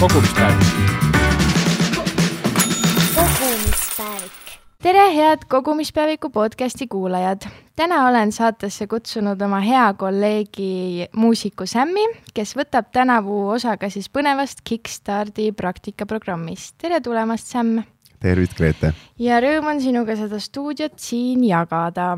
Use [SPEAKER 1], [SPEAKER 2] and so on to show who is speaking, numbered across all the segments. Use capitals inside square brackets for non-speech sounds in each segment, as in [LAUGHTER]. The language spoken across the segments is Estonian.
[SPEAKER 1] kogumispäevik.
[SPEAKER 2] kogumispäevik.
[SPEAKER 3] tere, head Kogumispäeviku podcasti kuulajad. täna olen saatesse kutsunud oma hea kolleegi muusiku Sämmi, kes võtab tänavu osa ka siis põnevast Kickstardi praktikaprogrammist. tere tulemast, Sämm
[SPEAKER 4] tervist, Grete.
[SPEAKER 3] ja rõõm on sinuga seda stuudiot siin jagada.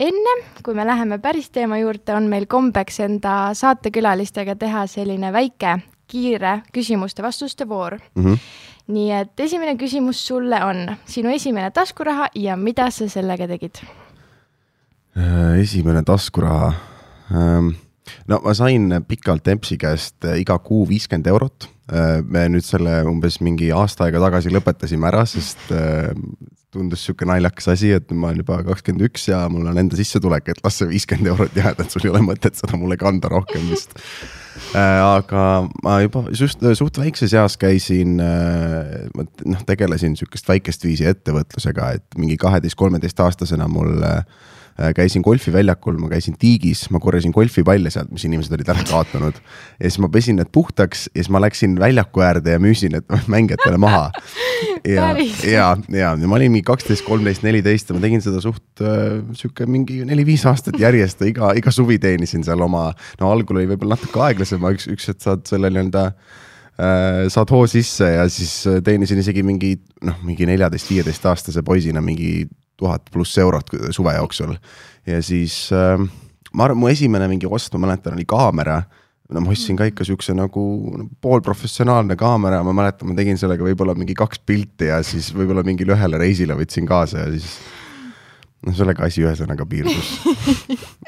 [SPEAKER 3] enne, kui me läheme päris teema juurde, on meil kombeks enda saatekülalistega teha selline väike kiire küsimuste-vastuste voor
[SPEAKER 4] Mm -hmm.
[SPEAKER 3] nii et esimene küsimus sulle on sinu esimene taskuraha ja mida sa sellega tegid?
[SPEAKER 4] Äh, esimene taskuraha. no ma sain pikalt Empsi käest äh, iga kuu viiskümmend eurot. me nüüd selle umbes mingi aasta aega tagasi lõpetasime ära, sest äh, tundus sihuke naljakas asi, et ma olen juba kakskümmend üks ja mul on enda sissetulek, et las see viiskümmend eurot jääda, et sul ei ole mõtet seda mulle kanda rohkem vist. Aga ma juba just suht väikses eas käisin, noh, tegelesin sihukest väikest viisi ettevõtlusega, et mingi kaheteist-kolmeteistaastasena mul äh, käisin golfiväljakul, ma käisin tiigis, ma korjasin golfipalle sealt, mis inimesed olid ära kaotanud. ja siis ma pesin need puhtaks ja siis ma läksin väljaku äärde ja müüsin need [LAUGHS] mängijatele maha. [LAUGHS] ja, ja, ja, ja ma olin mingi kaksteist, kolmteist, neliteist ja ma tegin seda suht äh, sihuke mingi neli-viis aastat järjest iga, iga suvi teenisin seal oma, no algul oli võib-olla natuke aeglasem, aga üks, üks hetk saad selle nii-öelda äh, saad hoo sisse ja siis äh, teenisin isegi mingi noh, mingi neljateist-viieteist aastase poisina mingi tuhat pluss eurot suve jooksul. ja siis äh, ma arvan, mu esimene mingi ost, ma mäletan, oli kaamera. no ma ostsin ka ikka siukse nagu poolprofessionaalne kaamera, ma mäletan, ma tegin sellega võib-olla mingi kaks pilti ja siis võib-olla mingile ühele reisile võtsin kaasa ja siis noh, sellega asi ühesõnaga piirdus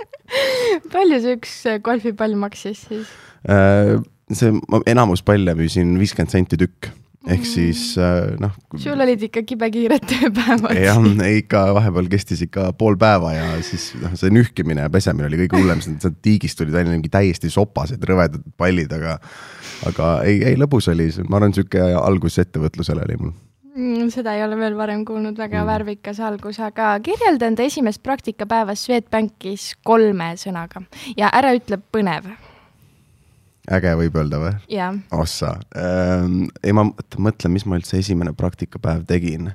[SPEAKER 4] [LAUGHS]
[SPEAKER 3] palju see üks äh, golfipall maksis siis?
[SPEAKER 4] Äh, see, ma enamus palle müüsin viiskümmend senti tükk, ehk siis äh, noh.
[SPEAKER 3] sul olid ikka kibekiired tööpäevad.
[SPEAKER 4] jah, ikka vahepeal kestis ikka pool päeva ja siis noh, see nühkimine ja pesemine oli kõige hullem, sest sealt tiigist tulid välja mingi täiesti sopased rõvedad pallid, aga aga ei, ei lõbus oli ma arvan, sihuke algus ettevõtlusele oli mul.
[SPEAKER 3] Mm, seda ei ole veel varem kuulnud, väga
[SPEAKER 4] Mm.
[SPEAKER 3] mm. värvikas algus, aga kirjelda enda esimest praktikapäeva Swedbankis kolme sõnaga ja ära ütle põnev.
[SPEAKER 4] Äge võib öelda või?
[SPEAKER 3] jah,
[SPEAKER 4] ossa. Ähm,, ei ma mõt- mõtlen, mis ma üldse esimene praktikapäev tegin.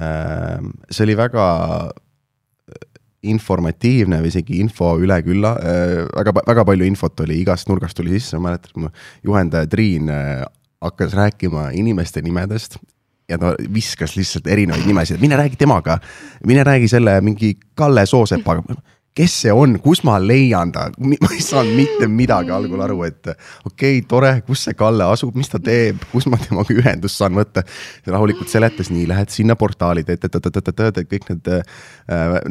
[SPEAKER 4] Ähm,. see oli väga äh, informatiivne või isegi info üle külla. Äh,, väga, väga palju infot oli, igast nurgast tuli sisse, ma mäletan, mu juhendaja Triin äh, hakkas rääkima inimeste nimedest ja ta viskas lihtsalt erinevaid nimesid, mine räägi temaga, mine räägi selle mingi Kalle Soosepaga kes see on, kus ma leian ta, ma ei saanud mitte midagi algul aru, et okei okay,, tore, kus see Kalle asub, mis ta teeb, kus ma temaga ühendust saan võtta. rahulikult seletas nii, lähed sinna portaali, teed, teed, kõik need,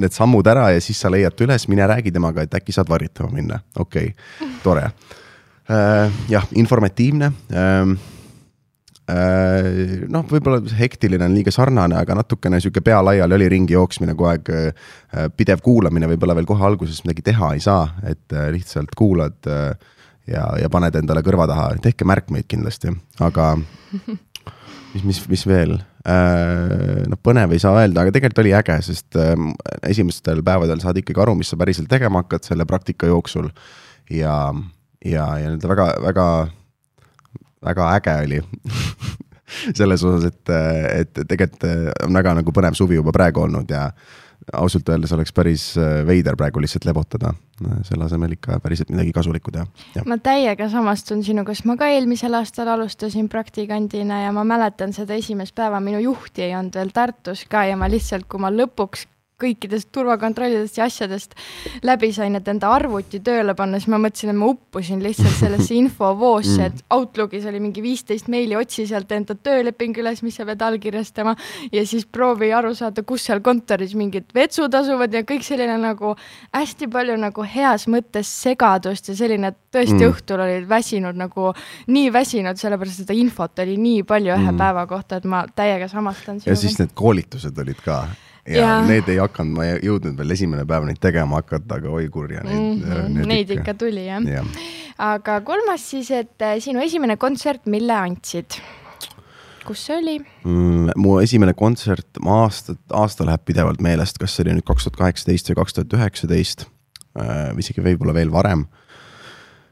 [SPEAKER 4] need sammud ära ja siis sa leiad ta üles, mine räägi temaga, et äkki saad varjutama minna, okei okay,, tore. jah, informatiivne noh, võib-olla hektiline on liiga sarnane, aga natukene sihuke pea laiali oli ringi jooksmine kogu aeg. pidev kuulamine võib-olla veel kohe alguses midagi teha ei saa, et äh, lihtsalt kuulad äh, ja, ja paned endale kõrva taha, tehke märkmeid kindlasti, aga [LAUGHS] mis, mis, mis veel? noh, põnev ei saa öelda, aga tegelikult oli äge, sest äh, esimestel päevadel saad ikkagi aru, mis sa päriselt tegema hakkad selle praktika jooksul. ja, ja, ja nii-öelda väga, väga väga äge oli [LAUGHS] selles osas, et, et tegelikult on väga nagu põnev suvi juba praegu olnud ja ausalt öeldes oleks päris veider praegu lihtsalt lebotada, selle asemel ikka päriselt midagi kasulikku teha,
[SPEAKER 3] ma täiega samastun sinuga, sest ma ka eelmisel aastal alustasin praktikandina ja ma mäletan seda esimest päeva, minu juhti ei olnud veel Tartus ka ja ma lihtsalt, kui ma lõpuks kõikidest turvakontrollidest ja asjadest läbi sain, et enda arvuti tööle panna, siis ma mõtlesin, et ma uppusin lihtsalt sellesse [LAUGHS] infovoosse, et Outlookis oli mingi viisteist meili, otsi sealt enda tööleping üles, mis sa pead allkirjastama ja siis proovi aru saada, kus seal kontoris mingid vetsud asuvad ja kõik selline nagu hästi palju nagu heas mõttes segadust ja selline, et tõesti
[SPEAKER 4] Mm.
[SPEAKER 3] mm. õhtul olid väsinud nagu nii väsinud, sellepärast et seda infot oli nii palju ühe
[SPEAKER 4] Mm.
[SPEAKER 3] mm. päeva kohta, et ma täiega samastan
[SPEAKER 4] ja siis need koolitused olid ka ja, ja need ei hakanud, ma ei jõudnud veel esimene päev neid tegema hakata, aga oi kurja neid
[SPEAKER 3] mm. -hmm. Neid ikka tuli jah ja..
[SPEAKER 4] jah,
[SPEAKER 3] aga kolmas siis, et äh, sinu esimene kontsert, mille andsid? kus see oli?
[SPEAKER 4] mm,. mu esimene kontsert, ma aastat, aasta läheb pidevalt meelest, kas see oli nüüd kaks tuhat kaheksateist või kaks tuhat üheksateist või isegi võib-olla veel varem.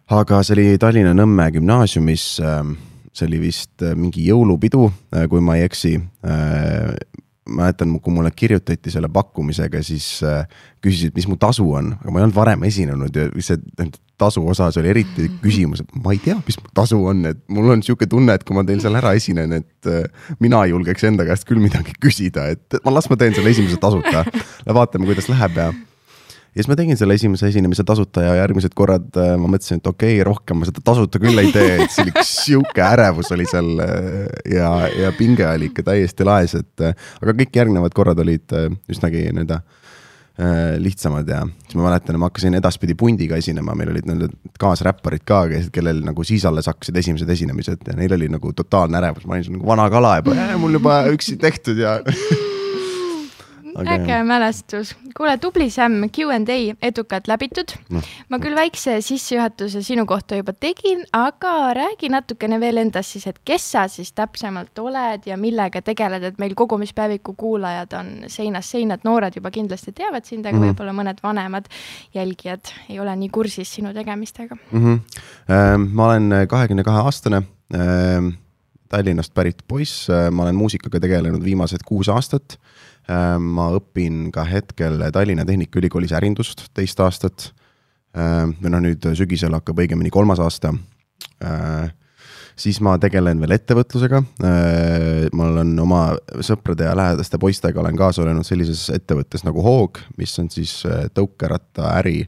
[SPEAKER 4] aga see oli Tallinna Nõmme gümnaasiumis. see oli vist äh, mingi jõulupidu, kui ma ei eksi mäletan, kui mulle kirjutati selle pakkumisega, siis äh, küsisid, mis mu tasu on, aga ma ei olnud varem esinenud ja see tasu osas oli eriti küsimus, et ma ei tea, mis mu tasu on, et mul on sihuke tunne, et kui ma teil seal ära esinen, et äh, mina ei julgeks enda käest küll midagi küsida, et ma las ma teen selle esimese tasuta. vaatame, kuidas läheb ja ja siis ma tegin selle esimese esinemise tasuta ja järgmised korrad äh, ma mõtlesin, et okei okay,, rohkem ma seda tasuta küll ei tee, et see oli sihuke ärevus oli seal äh, ja, ja pinge oli ikka täiesti laes, et äh, aga kõik järgnevad korrad olid üsnagi nii-öelda lihtsamad ja siis ma mäletan, ma hakkasin edaspidi pundiga esinema, meil olid nii-öelda kaasräpparid ka, kellel nagu siis alles hakkasid esimesed esinemised ja neil oli nagu totaalne ärevus, ma olin nagu vana kala juba, mul juba üksi tehtud ja [LAUGHS]
[SPEAKER 3] äge jah. mälestus. kuule, tubli Sam, Q and A edukalt läbitud no.. ma küll väikse sissejuhatuse sinu kohta juba tegin, aga räägi natukene veel endast siis, et kes sa siis täpsemalt oled ja millega tegeled, et meil kogumispäeviku kuulajad on seinast seina, et noored juba kindlasti teavad sind, aga mm -hmm. võib-olla mõned vanemad jälgijad ei ole nii kursis sinu tegemistega
[SPEAKER 4] mm. -hmm. ma olen kahekümne kahe aastane ähm, Tallinnast pärit poiss, ma olen muusikaga tegelenud viimased kuus aastat Äh, ma õpin ka hetkel Tallinna Tehnikaülikoolis ärindust teist aastat. Äh, või noh, nüüd sügisel hakkab õigemini kolmas aasta. Äh, siis ma tegelen veel ettevõtlusega. ma olen oma sõprade ja lähedaste poistega olen kaasa löönud sellises ettevõttes nagu Hoog, mis on siis tõukerattaäri.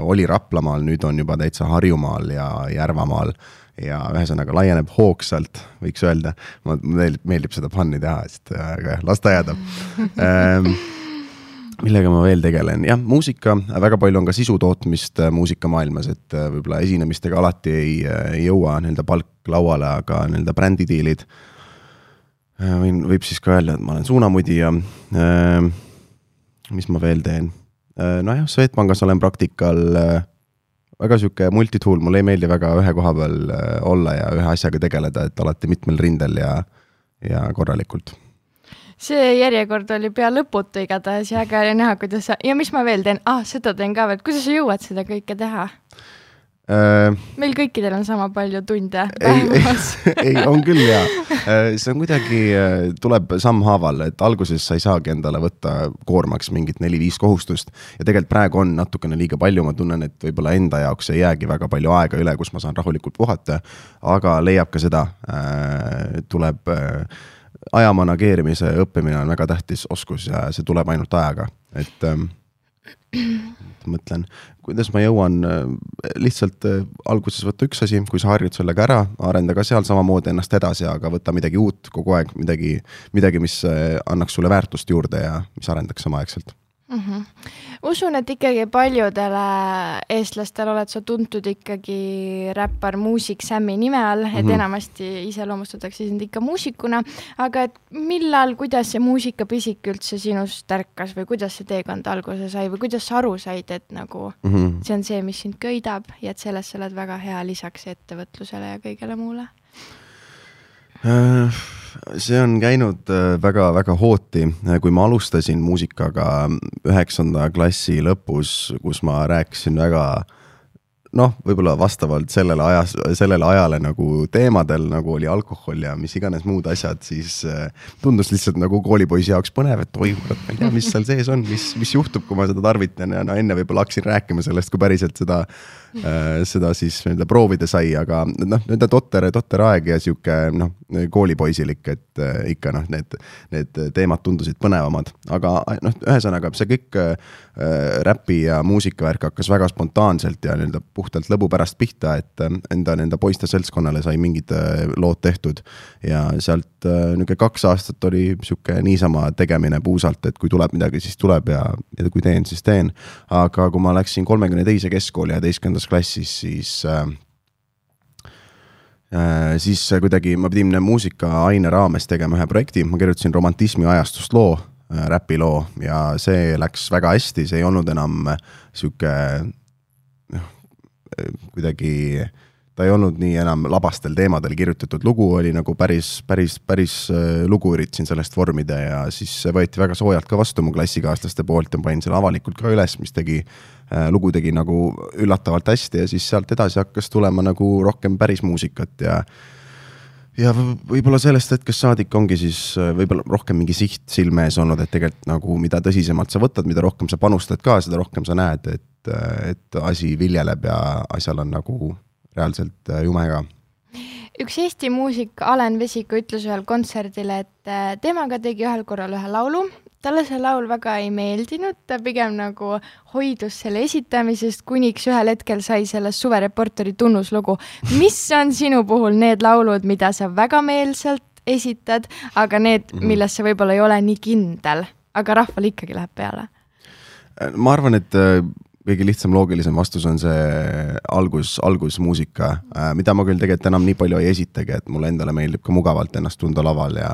[SPEAKER 4] oli Raplamaal, nüüd on juba täitsa Harjumaal ja Järvamaal ja ühesõnaga laieneb hoogsalt, võiks öelda. mulle meeldib seda fun'i teha, sest aga jah, las ta jääda ähm, millega ma veel tegelen, jah, muusika, väga palju on ka sisu tootmist äh, muusikamaailmas, et äh, võib-olla esinemistega alati ei, äh, ei jõua nii-öelda palk lauale, aga nii-öelda brändidiilid. võin, võib siis ka öelda, et ma olen suunamudija. mis ma veel teen? nojah, Swedbankis olen praktikal väga sihuke multitool, mulle ei meeldi väga ühe koha peal äh, olla ja ühe asjaga tegeleda, et alati mitmel rindel ja, ja korralikult.
[SPEAKER 3] see järjekord oli pea lõputu igatahes ja äge oli näha, kuidas sa, ja mis ma veel teen, ah, seda teen ka veel, kuidas sa jõuad seda kõike teha? Äh,. meil kõikidel on sama palju tunde
[SPEAKER 4] päevas. ei, [LAUGHS] ei, on küll ja [LAUGHS] äh, see on kuidagi, äh, tuleb sammhaaval, et alguses sa ei saagi endale võtta koormaks mingit neli-viis kohustust. ja tegelikult praegu on natukene liiga palju, ma tunnen, et võib-olla enda jaoks ei jäägi väga palju aega üle, kus ma saan rahulikult puhata. aga leiab ka seda tuleb aja manageerimise õppimine on väga tähtis oskus ja see tuleb ainult ajaga, et ähm, [CLEARS THROAT] mõtlen, kuidas ma jõuan äh, lihtsalt äh, alguses võtta üks asi, kui sa harjud sellega ära, arenda ka seal samamoodi ennast edasi, aga võta midagi uut kogu aeg, midagi, midagi, mis äh, annaks sulle väärtust juurde ja mis arendaks samaaegselt
[SPEAKER 3] mm. -hmm. usun, et ikkagi paljudele eestlastele oled sa tuntud ikkagi räppar, muusik Sammi nime all, et mm -hmm. enamasti iseloomustatakse sind ikka muusikuna, aga et millal, kuidas see muusikapisik üldse sinust ärkas või kuidas see teekond alguse sai või kuidas sa aru said, et nagu mm -hmm. see on see, mis sind köidab ja et selles sa oled väga hea lisaks ettevõtlusele ja kõigele muule
[SPEAKER 4] äh,? See on käinud väga-väga äh, hooti, kui ma alustasin muusikaga üheksanda klassi lõpus, kus ma rääkisin väga noh, võib-olla vastavalt sellele ajas, sellele ajale nagu teemadel, nagu oli alkohol ja mis iganes muud asjad, siis äh, tundus lihtsalt nagu koolipoisi jaoks põnev, et oi kurat, ma ei tea, mis seal sees on, mis, mis juhtub, kui ma seda tarvitan ja no enne võib-olla hakkasin rääkima sellest, kui päriselt seda Äh, seda siis nii-öelda proovida sai, aga noh, nii-öelda totter, totter aeg ja sihuke noh, koolipoisilik, et äh, ikka noh, need, need teemad tundusid põnevamad, aga noh, ühesõnaga see kõik äh, räpi ja muusikavärk hakkas väga spontaanselt ja nii-öelda puhtalt lõbu pärast pihta, et enda nende poiste seltskonnale sai mingid äh, lood tehtud. ja sealt äh, nihuke kaks aastat oli sihuke niisama tegemine puusalt, et kui tuleb midagi, siis tuleb ja, ja kui teen, siis teen. aga kui ma läksin kolmekümne teise keskkooli üheteistkümnendas klassis, siis äh, siis kuidagi ma pidin muusikaaine raames tegema ühe projekti, ma kirjutasin romantismi ajastust loo äh,, räpiloo ja see läks väga hästi, see ei olnud enam sihuke noh, kuidagi äh, ta ei olnud nii enam labastel teemadel kirjutatud lugu, oli nagu päris, päris, päris äh, lugu üritasin sellest vormida. Ja siis see võeti väga soojalt ka vastu mu klassikaaslaste poolt ja panin selle avalikult ka üles, mis tegi äh,, lugu tegi nagu üllatavalt hästi ja siis sealt edasi hakkas tulema nagu rohkem päris muusikat ja ja võ- võib-olla sellest hetkest saadik ongi siis äh, võib-olla rohkem mingi siht silme ees olnud, et tegelikult nagu mida tõsisemalt sa võtad, mida rohkem sa panustad ka, seda rohkem sa näed, et, et asi viljeleb ja asjal on nagu reaalselt äh, jume ka.
[SPEAKER 3] üks Eesti muusik Alen Vesiku ütles ühel kontserdil, et äh, temaga tegi ühel korral ühe laulu, talle see laul väga ei meeldinud, ta pigem nagu hoidus selle esitamisest, kuniks ühel hetkel sai sellest suvereporteri tunnuslugu. mis on sinu puhul need laulud, mida sa väga meelselt esitad, aga need, milles sa võib-olla ei ole nii kindel, aga rahvale ikkagi läheb peale?
[SPEAKER 4] ma arvan, et äh, kõige lihtsam loogilisem vastus on see algus, algusmuusika, mida ma küll tegelikult enam nii palju ei esitagi, et mulle endale meeldib ka mugavalt ennast tunda laval ja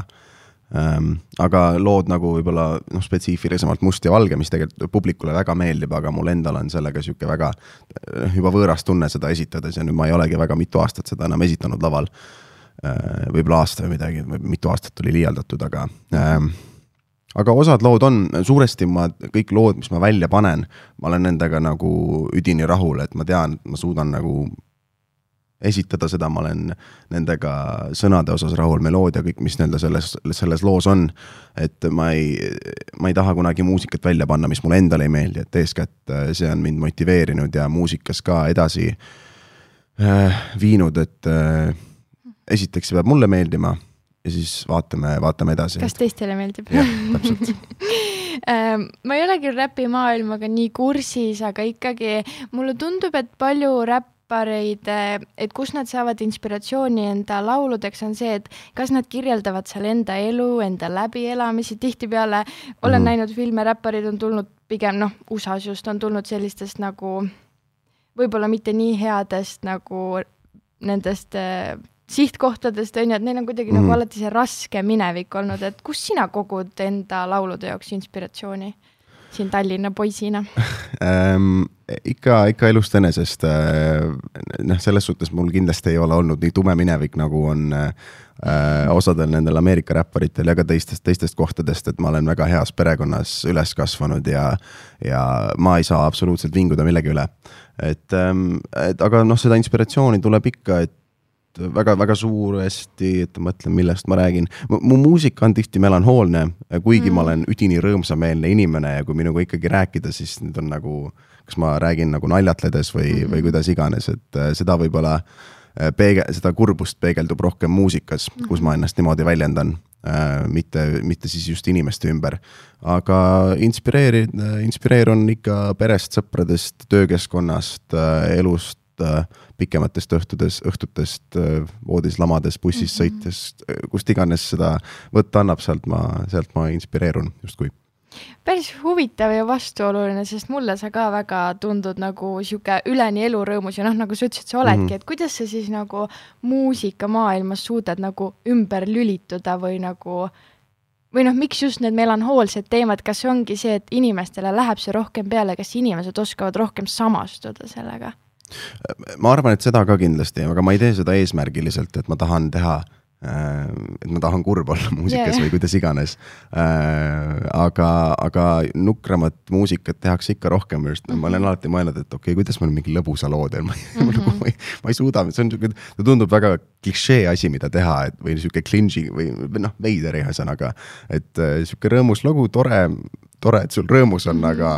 [SPEAKER 4] ähm, aga lood nagu võib-olla noh, spetsiifilisemalt Must ja valge, mis tegelikult publikule väga meeldib, aga mul endal on sellega niisugune väga äh, juba võõras tunne seda esitades ja nüüd ma ei olegi väga mitu aastat seda enam esitanud laval äh,. võib-olla aasta või midagi, mitu aastat oli liialdatud, aga ähm, aga osad lood on, suuresti ma, kõik lood, mis ma välja panen, ma olen nendega nagu üdini rahul, et ma tean, et ma suudan nagu esitada seda, ma olen nendega sõnade osas rahul, meloodia, kõik, mis nii-öelda selles, selles loos on. et ma ei, ma ei taha kunagi muusikat välja panna, mis mulle endale ei meeldi, et eeskätt äh, see on mind motiveerinud ja muusikas ka edasi äh, viinud, et äh, esiteks see peab mulle meeldima ja siis vaatame, vaatame edasi.
[SPEAKER 3] kas teistele meeldib?
[SPEAKER 4] jah, täpselt [LAUGHS]
[SPEAKER 3] Ähm, ma ei ole küll räpimaailmaga nii kursis, aga ikkagi mulle tundub, et palju räppareid, et kust nad saavad inspiratsiooni enda lauludeks, on see, et kas nad kirjeldavad seal enda elu, enda läbielamisi, tihtipeale olen
[SPEAKER 4] Mhm.
[SPEAKER 3] näinud filme, räpparid on tulnud pigem noh, USA-s just on tulnud sellistest nagu võib-olla mitte nii headest nagu nendest äh, sihtkohtadest on ju, et neil on kuidagi mm.
[SPEAKER 4] Mhm.
[SPEAKER 3] nagu alati see raske minevik olnud, et kust sina kogud enda laulude jaoks inspiratsiooni siin Tallinna poisina?
[SPEAKER 4] ähm,. ikka, ikka elust enesest äh,. noh, selles suhtes mul kindlasti ei ole olnud nii tume minevik, nagu on äh, osadel nendel Ameerika räpparitel ja ka teistest, teistest kohtadest, et ma olen väga heas perekonnas üles kasvanud ja, ja ma ei saa absoluutselt vinguda millegi üle. et ähm,, et aga noh, seda inspiratsiooni tuleb ikka, et väga-väga suuresti, et ma mõtlen, millest ma räägin. mu muusika on tihti melanhoolne, kuigi mm. ma olen üdini rõõmsameelne inimene ja kui minuga ikkagi rääkida, siis need on nagu, kas ma räägin nagu naljatledes või mm, -hmm. või kuidas iganes, et äh, seda võib-olla äh, peege-, seda kurbust peegeldub rohkem muusikas mm, -hmm. kus ma ennast niimoodi väljendan äh,. mitte, mitte siis just inimeste ümber. aga inspireeri-, inspireerun ikka perest, sõpradest, töökeskkonnast elust pikematest õhtudes, õhtutest voodis lamades, bussis mm -hmm. sõites, kust iganes seda võtta annab, sealt ma, sealt ma inspireerun justkui.
[SPEAKER 3] päris huvitav ja vastuoluline, sest mulle sa ka väga tundud nagu sihuke üleni elurõõmus ja noh, nagu sa ütlesid, sa oledki mm, -hmm. et kuidas sa siis nagu muusikamaailmas suudad nagu ümber lülituda või nagu või noh, miks just need melanhoolsed teemad, kas ongi see, et inimestele läheb see rohkem peale, kas inimesed oskavad rohkem samastuda sellega?
[SPEAKER 4] Ma arvan, et seda ka kindlasti, aga ma ei tee seda eesmärgiliselt, et ma tahan teha äh, et ma tahan kurb olla [LAUGHS] muusikas yeah. või kuidas iganes. aga, aga nukramat muusikat tehakse ikka rohkem, just mm -hmm. ma olen alati mõelnud, et okei okay,, kuidas ma mingi lõbusa loo teen, [LAUGHS] ma ei -hmm. ma ei, ma ei suuda, see on siuke, see tundub väga klišee asi, mida teha, et või sihuke clingy või, noh, veider ühesõnaga. et sihuke rõõmus lugu, tore tore, et sul rõõmus on, aga,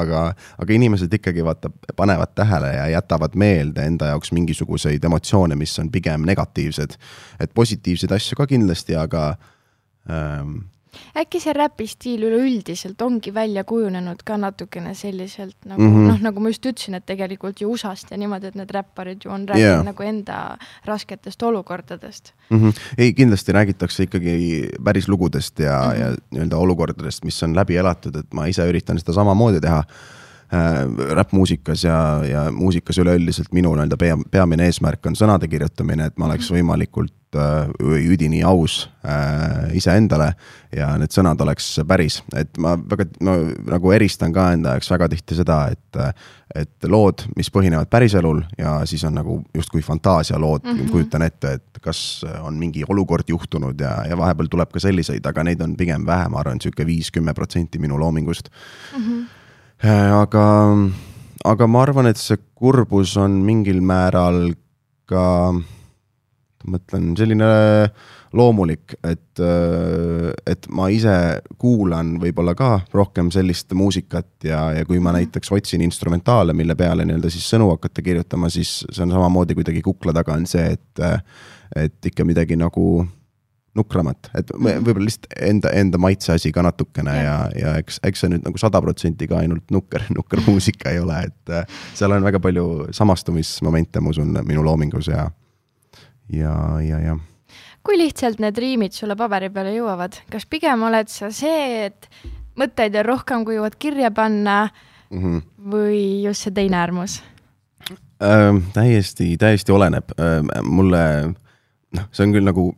[SPEAKER 4] aga, aga inimesed ikkagi vaata, panevad tähele ja jätavad meelde enda jaoks mingisuguseid emotsioone, mis on pigem negatiivsed. et positiivseid asju ka kindlasti, aga ähm,
[SPEAKER 3] äkki see räpistiil üleüldiselt ongi välja kujunenud ka natukene selliselt nagu mm -hmm. noh, nagu ma just ütlesin, et tegelikult ju USA-st ja niimoodi, et need räpparid ju on rääkinud yeah. nagu enda rasketest olukordadest.
[SPEAKER 4] mm. -hmm. ei, kindlasti räägitakse ikkagi päris lugudest ja mm, -hmm. ja nii-öelda olukordadest, mis on läbi elatud, et ma ise üritan seda samamoodi teha räppmuusikas ja, ja muusikas üleüldiselt minu nii-öelda pea, peamine eesmärk on sõnade kirjutamine, et ma oleks võimalikult äh, üdini aus äh, iseendale ja need sõnad oleks päris, et ma väga, ma nagu eristan ka enda jaoks väga tihti seda, et et lood, mis põhinevad päriselul ja siis on nagu justkui fantaasialood mm, -hmm. kujutan ette, et kas on mingi olukord juhtunud ja, ja vahepeal tuleb ka selliseid, aga neid on pigem vähe, ma arvan, niisugune viis-kümme protsenti minu loomingust
[SPEAKER 3] Mm -hmm.
[SPEAKER 4] Aga, aga ma arvan, et see kurbus on mingil määral ka mõtlen selline loomulik, et, et ma ise kuulan võib-olla ka rohkem sellist muusikat ja, ja kui ma näiteks otsin instrumentaale, mille peale nii-öelda siis sõnu hakata kirjutama, siis see on samamoodi kuidagi kukla taga on see, et, et ikka midagi nagu nukramat, et võib-olla lihtsalt enda, enda maitse asi ka natukene ja, ja eks, eks see nüüd nagu sada protsenti ka ainult nukker, [LAUGHS] nukker muusika ei ole, et seal on väga palju samastumismomente, ma usun, minu loomingus ja, ja, ja, ja
[SPEAKER 3] kui lihtsalt need riimid sulle paberi peale jõuavad, kas pigem oled sa see, et mõtteid on rohkem, kui jõuad kirja panna mm -hmm. või just see teine äärmus
[SPEAKER 4] äh,? täiesti, täiesti oleneb äh,, mulle noh, see on küll nagu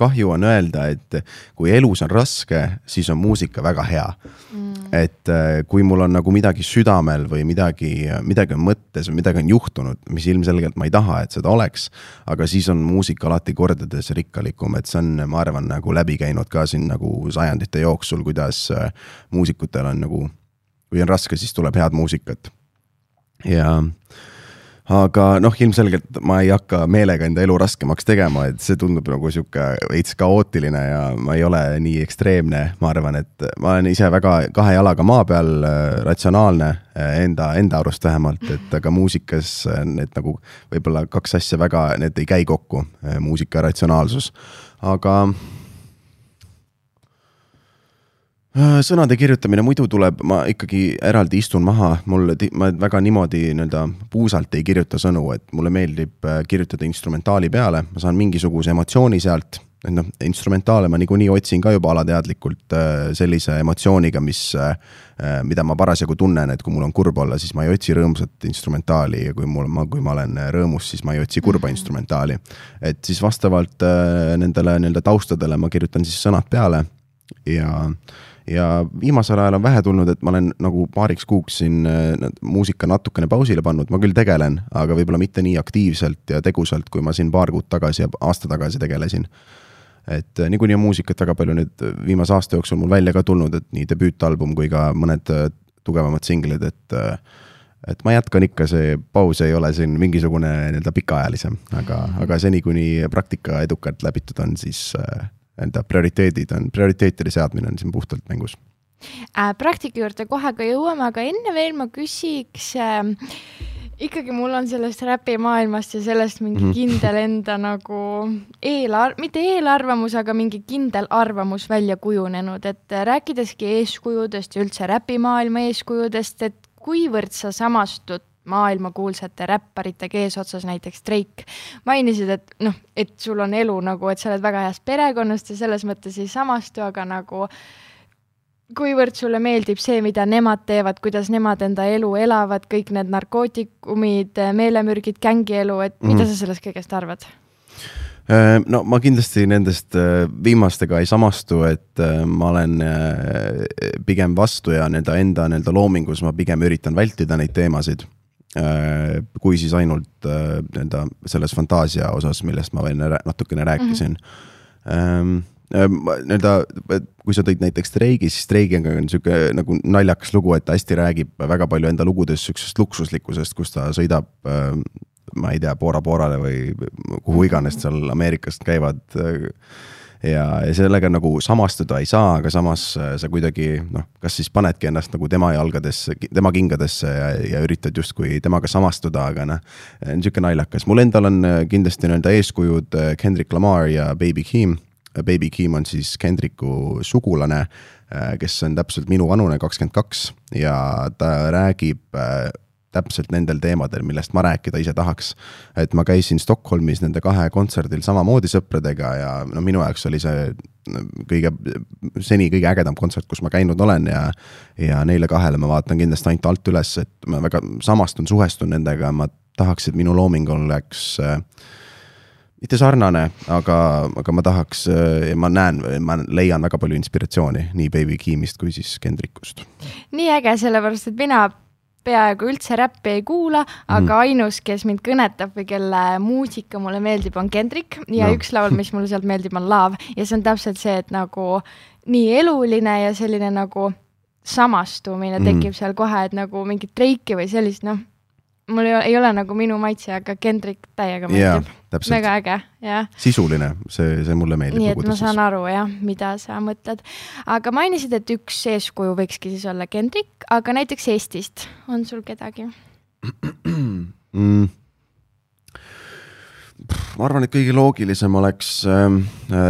[SPEAKER 4] kahju on öelda, et kui elus on raske, siis on muusika väga hea mm.. et äh, kui mul on nagu midagi südamel või midagi, midagi on mõttes või midagi on juhtunud, mis ilmselgelt ma ei taha, et seda oleks. aga siis on muusika alati kordades rikkalikum, et see on, ma arvan, nagu läbi käinud ka siin nagu sajandite jooksul, kuidas äh, muusikutel on nagu, kui on raske, siis tuleb head muusikat. ja aga noh, ilmselgelt ma ei hakka meelega enda elu raskemaks tegema, et see tundub nagu sihuke veits kaootiline ja ma ei ole nii ekstreemne, ma arvan, et ma olen ise väga kahe jalaga maa peal, äh, ratsionaalne äh, enda, enda arust vähemalt, et aga muusikas äh, need nagu võib-olla kaks asja väga, need ei käi kokku, muusika ja ratsionaalsus, aga sõnade kirjutamine muidu tuleb, ma ikkagi eraldi istun maha, mul, ma väga niimoodi nii-öelda puusalt ei kirjuta sõnu, et mulle meeldib äh, kirjutada instrumentaali peale, ma saan mingisuguse emotsiooni sealt. et noh, instrumentaale ma niikuinii otsin ka juba alateadlikult äh, sellise emotsiooniga, mis, mida ma parasjagu tunnen, et kui mul on kurb olla, siis ma ei otsi rõõmsat instrumentaali ja kui mul, ma, kui ma olen rõõmus, siis ma ei otsi kurba mhm. instrumentaali. et siis vastavalt nendele nii-öelda taustadele ma kirjutan siis sõnad peale ja ja viimasel ajal on vähe tulnud, et ma olen nagu paariks kuuks siin äh, muusika natukene pausile pannud, ma küll tegelen, aga võib-olla mitte nii aktiivselt ja tegusalt, kui ma siin paar kuud tagasi ja aasta tagasi tegelesin. et äh, niikuinii on muusikat väga palju nüüd viimase aasta jooksul mul välja ka tulnud, et nii debüütalbum kui ka mõned äh, tugevamad singlid, et et ma jätkan ikka, see paus ei ole siin mingisugune nii-öelda pikaajalisem, aga, aga seni, kuni praktika edukalt läbitud on, siis äh, enda prioriteedid on, prioriteetide seadmine on siin puhtalt mängus
[SPEAKER 3] äh,. praktika juurde kohe ka jõuame, aga enne veel ma küsiks äh, ikkagi mul on sellest räpimaailmast ja sellest mingi -hmm. kindel [LAUGHS] enda nagu eelar-, mitte eelarvamus, aga mingi kindel arvamus välja kujunenud, et rääkideski eeskujudest ja üldse räpimaailma eeskujudest, et kuivõrd sa samastud maailmakuulsate räpparitega eesotsas, näiteks Drake, mainisid, et noh, et sul on elu nagu, et sa oled väga heast perekonnast ja selles mõttes ei samastu, aga nagu kuivõrd sulle meeldib see, mida nemad teevad, kuidas nemad enda elu elavad, kõik need narkootikumid, meelemürgid, gängielu, et mm. mida mhm. sa sellest kõigest arvad?
[SPEAKER 4] Äh, no ma kindlasti nendest äh, viimastega ei samastu, et äh, ma olen pigem vastu ja nii-öelda enda nii-öelda loomingus ma pigem üritan vältida neid teemasid kui siis ainult äh, nii-öelda selles fantaasia osas, millest ma enne natukene rääkisin mm. -hmm. nii-öelda, kui sa tõid näiteks streigi, siis streigiga on sihuke nagu naljakas lugu, et ta hästi räägib väga palju enda lugudes sihukesest luksuslikkusest, kus ta sõidab ma ei tea, Bora Borale või kuhu iganes seal Ameerikast käivad ja, ja sellega nagu samastuda ei saa, aga samas äh, sa kuidagi noh, kas siis panedki ennast nagu tema jalgadesse, tema kingadesse ja, ja üritad justkui temaga samastuda, aga noh, niisugune naljakas. mul endal on äh, kindlasti nii-öelda eeskujud äh, Kendrick Lamar ja Baby Keem. Baby Keem on siis Kendricku sugulane, kes on täpselt minu vanune, kakskümmend kaks ja ta räägib täpselt nendel teemadel, millest ma rääkida ise tahaks. et ma käisin Stockholmis nende kahe kontserdil samamoodi sõpradega ja no minu jaoks oli see kõige, seni kõige ägedam kontsert, kus ma käinud olen ja ja neile kahele ma vaatan kindlasti ainult alt üles, et ma väga samastun, suhestun nendega, ma tahaks, et minu looming oleks äh, mitte sarnane, aga, aga ma tahaks ja ma näen, ma leian väga palju inspiratsiooni nii Baby Keemist kui siis Kendrickust.
[SPEAKER 3] nii äge, sellepärast et mina peaaegu üldse räppi ei kuula, aga mm. ainus, kes mind kõnetab või kelle muusika mulle meeldib, on Kendrick ja no. üks laul, mis mulle sealt meeldib, on Love ja see on täpselt see, et nagu nii eluline ja selline nagu samastumine mm. tekib seal kohe, et nagu mingit Drake'i või sellist, noh, mul ei ole, ei ole nagu minu maitse, aga Kendrick täiega meeldib.,
[SPEAKER 4] täpselt,
[SPEAKER 3] väga äge, jah.
[SPEAKER 4] sisuline, see, see mulle meeldib.
[SPEAKER 3] nii et ma saan aru jah, mida sa mõtled. aga mainisid, et üks eeskuju võikski siis olla Kendrick, aga näiteks Eestist on sul kedagi?
[SPEAKER 4] mm.. Ma arvan, et kõige loogilisem oleks äh,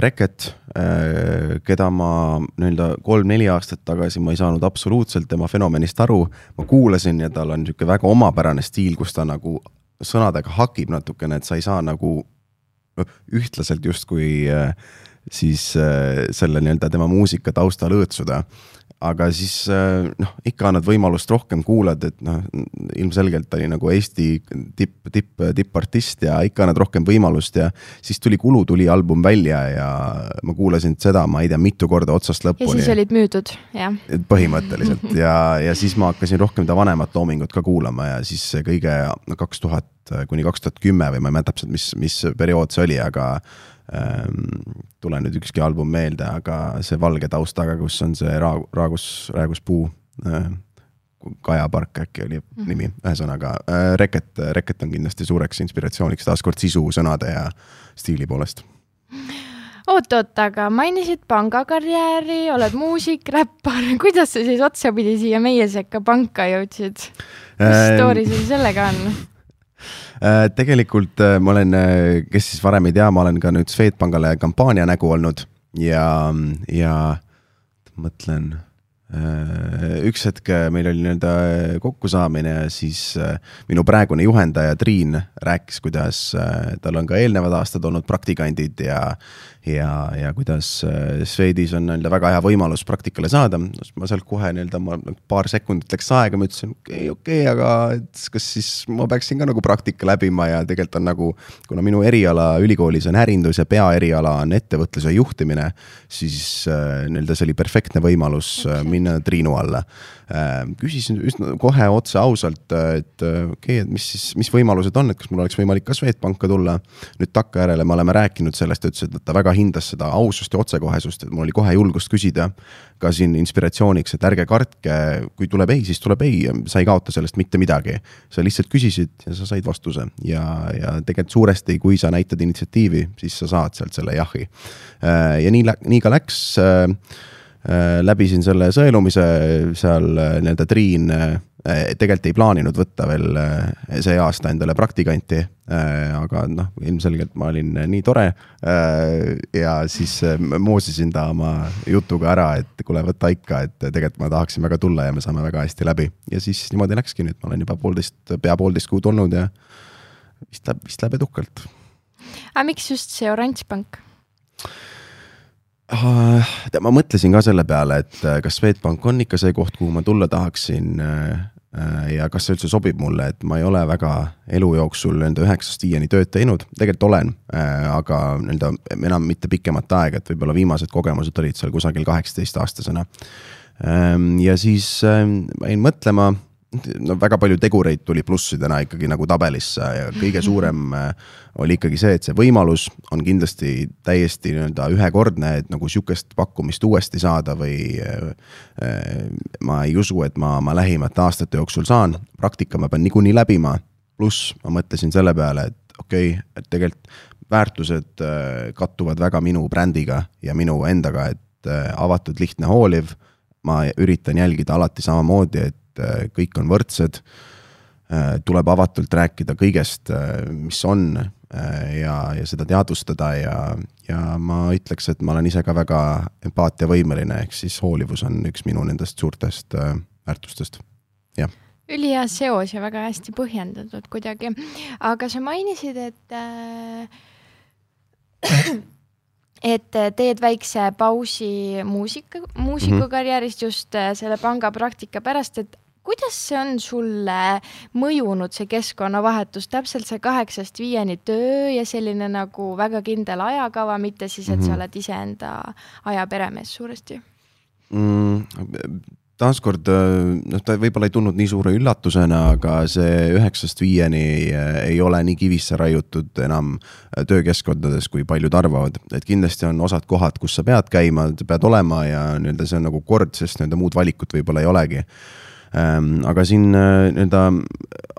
[SPEAKER 4] Reket äh,, keda ma nii-öelda kolm-neli aastat tagasi ma ei saanud absoluutselt tema fenomenist aru. ma kuulasin ja tal on niisugune väga omapärane stiil, kus ta nagu sõnadega hakib natukene, et sa ei saa nagu noh, ühtlaselt justkui äh, siis äh, selle nii-öelda tema muusika taustal õõtsuda aga siis äh, noh, ikka annad võimalust rohkem kuulad, et noh, ilmselgelt ta oli nagu Eesti tipp, tipp, tippartist ja ikka annad rohkem võimalust ja siis tuli Kulu tuli album välja ja ma kuulasin seda, ma ei tea, mitu korda otsast
[SPEAKER 3] ja
[SPEAKER 4] lõpuni
[SPEAKER 3] siis. olid müüdud, jah.
[SPEAKER 4] põhimõtteliselt [LAUGHS] ja, ja siis ma hakkasin rohkem ta vanemat loomingut ka kuulama ja siis kõige kaks tuhat kuni kaks tuhat kümme või ma ei mäleta täpselt, mis, mis periood see oli, aga ähm, tule nüüd ükski album meelde, aga see valge taustaga, kus on see ra-, raagus, rääguspuu äh,. Kaja Park äkki oli nimi, ühesõnaga äh, Reket, Reket on kindlasti suureks inspiratsiooniks taaskord sisu, sõnade ja stiili poolest.
[SPEAKER 3] oot-oot, aga mainisid pangakarjääri, oled muusik, räppar, [LAUGHS] kuidas sa siis otsapidi siia meie sekka panka jõudsid? mis
[SPEAKER 4] Ähm,
[SPEAKER 3] story sul sellega on?
[SPEAKER 4] Äh, tegelikult äh, ma olen, kes siis varem ei tea, ma olen ka nüüd Swedbankale kampaania nägu olnud ja, ja mõtlen, üks hetk äh, meil oli nii-öelda kokkusaamine ja siis äh, minu praegune juhendaja Triin rääkis, kuidas äh, tal on ka eelnevad aastad olnud praktikandid ja ja, ja kuidas äh, Swedis on nii-öelda väga hea võimalus praktikale saada, ma sealt kohe nii-öelda ma paar sekundit läks aega, ma ütlesin okei okay,, okei okay,, aga kas siis ma peaksin ka nagu praktika läbima ja tegelikult on nagu, kuna minu eriala ülikoolis on ärindus ja peaeriala on ettevõtluse juhtimine, siis äh, nii-öelda see oli perfektne võimalus äh, minna Triinu alla äh,. küsisin üsna kohe otse ausalt, et okei okay,, et mis siis, mis võimalused on, et kas mul oleks võimalik ka Swedbanka tulla. nüüd takkajärele me oleme rääkinud sellest, ütles, et ta väga hindas seda ausust ja otsekohesust, et mul oli kohe julgust küsida ka siin inspiratsiooniks, et ärge kartke, kui tuleb ei, siis tuleb ei, sa ei kaota sellest mitte midagi. sa lihtsalt küsisid ja sa said vastuse ja, ja tegelikult suuresti, kui sa näitad initsiatiivi, siis sa saad sealt selle jahi. ja nii, nii ka läks äh, läbisin selle sõelumise seal äh, nii-öelda Triin äh, tegelikult ei plaaninud võtta veel äh, see aasta endale praktikanti äh,. aga noh, ilmselgelt ma olin nii tore äh, ja siis äh, moosisin ta oma jutuga ära, et kuule, võta ikka, et tegelikult ma tahaksin väga tulla ja me saame väga hästi läbi ja siis niimoodi läkski, nüüd ma olen juba poolteist, pea poolteist kuud olnud ja vist läheb, vist läheb edukalt
[SPEAKER 3] aga miks just see oranž pank?
[SPEAKER 4] Ah, ma mõtlesin ka selle peale, et äh, kas Swedbank on ikka see koht, kuhu ma tulla tahaksin äh, äh, ja kas see üldse sobib mulle, et ma ei ole väga elu jooksul nende üheksast viieni tööd teinud, tegelikult olen, aga nii-öelda enam mitte pikemat aega, et võib-olla viimased kogemused olid seal kusagil kaheksateistaastasena. ja siis ähm, ma jäin mõtlema, no väga palju tegureid tuli plussidena ikkagi nagu tabelisse ja kõige suurem äh, oli ikkagi see, et see võimalus on kindlasti täiesti nii-öelda ühekordne, et nagu sihukest pakkumist uuesti saada või äh, äh, ma ei usu, et ma, ma lähimate aastate jooksul saan, praktika ma pean niikuinii läbima, pluss ma mõtlesin selle peale, et okei okay,, et tegelikult väärtused äh, kattuvad väga minu brändiga ja minu endaga, et äh, avatud, lihtne, hooliv, ma üritan jälgida alati samamoodi, et äh, kõik on võrdsed. Äh, tuleb avatult rääkida kõigest, mis on äh, ja, ja seda teadvustada ja, ja ma ütleks, et ma olen ise ka väga empaatiavõimeline, ehk siis hoolivus on üks minu nendest suurtest äh, väärtustest, jah.
[SPEAKER 3] ülihea seos ja väga hästi põhjendatud kuidagi, aga sa mainisid, et äh, et äh, teed väikse pausi muusika, muusikukarjäärist just äh, selle pangapraktika pärast, et kuidas see on sulle mõjunud, see keskkonnavahetus, täpselt see kaheksast viieni töö ja selline nagu väga kindel ajakava, mitte siis, et mm -hmm. sa oled iseenda aja peremees suuresti?
[SPEAKER 4] mm,. taaskord noh, ta võib-olla ei tulnud nii suure üllatusena, aga see üheksast viieni äh, ei ole nii kivisse raiutud enam äh, töökeskkondades, kui paljud arvavad, et kindlasti on osad kohad, kus sa pead käima, pead olema ja nii-öelda see on nagu kord, sest nii-öelda muud valikut võib-olla ei olegi aga siin äh, nii-öelda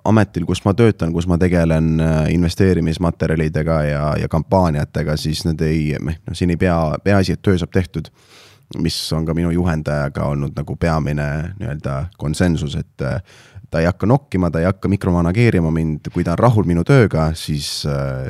[SPEAKER 4] ametil, kus ma töötan, kus ma tegelen äh, investeerimismaterjalidega ja, ja kampaaniatega, siis need ei, noh, siin ei pea, peaasi, et töö saab tehtud mis on ka minu juhendajaga olnud nagu peamine nii-öelda konsensus, et ta ei hakka nokkima, ta ei hakka mikromanageerima mind, kui ta on rahul minu tööga, siis,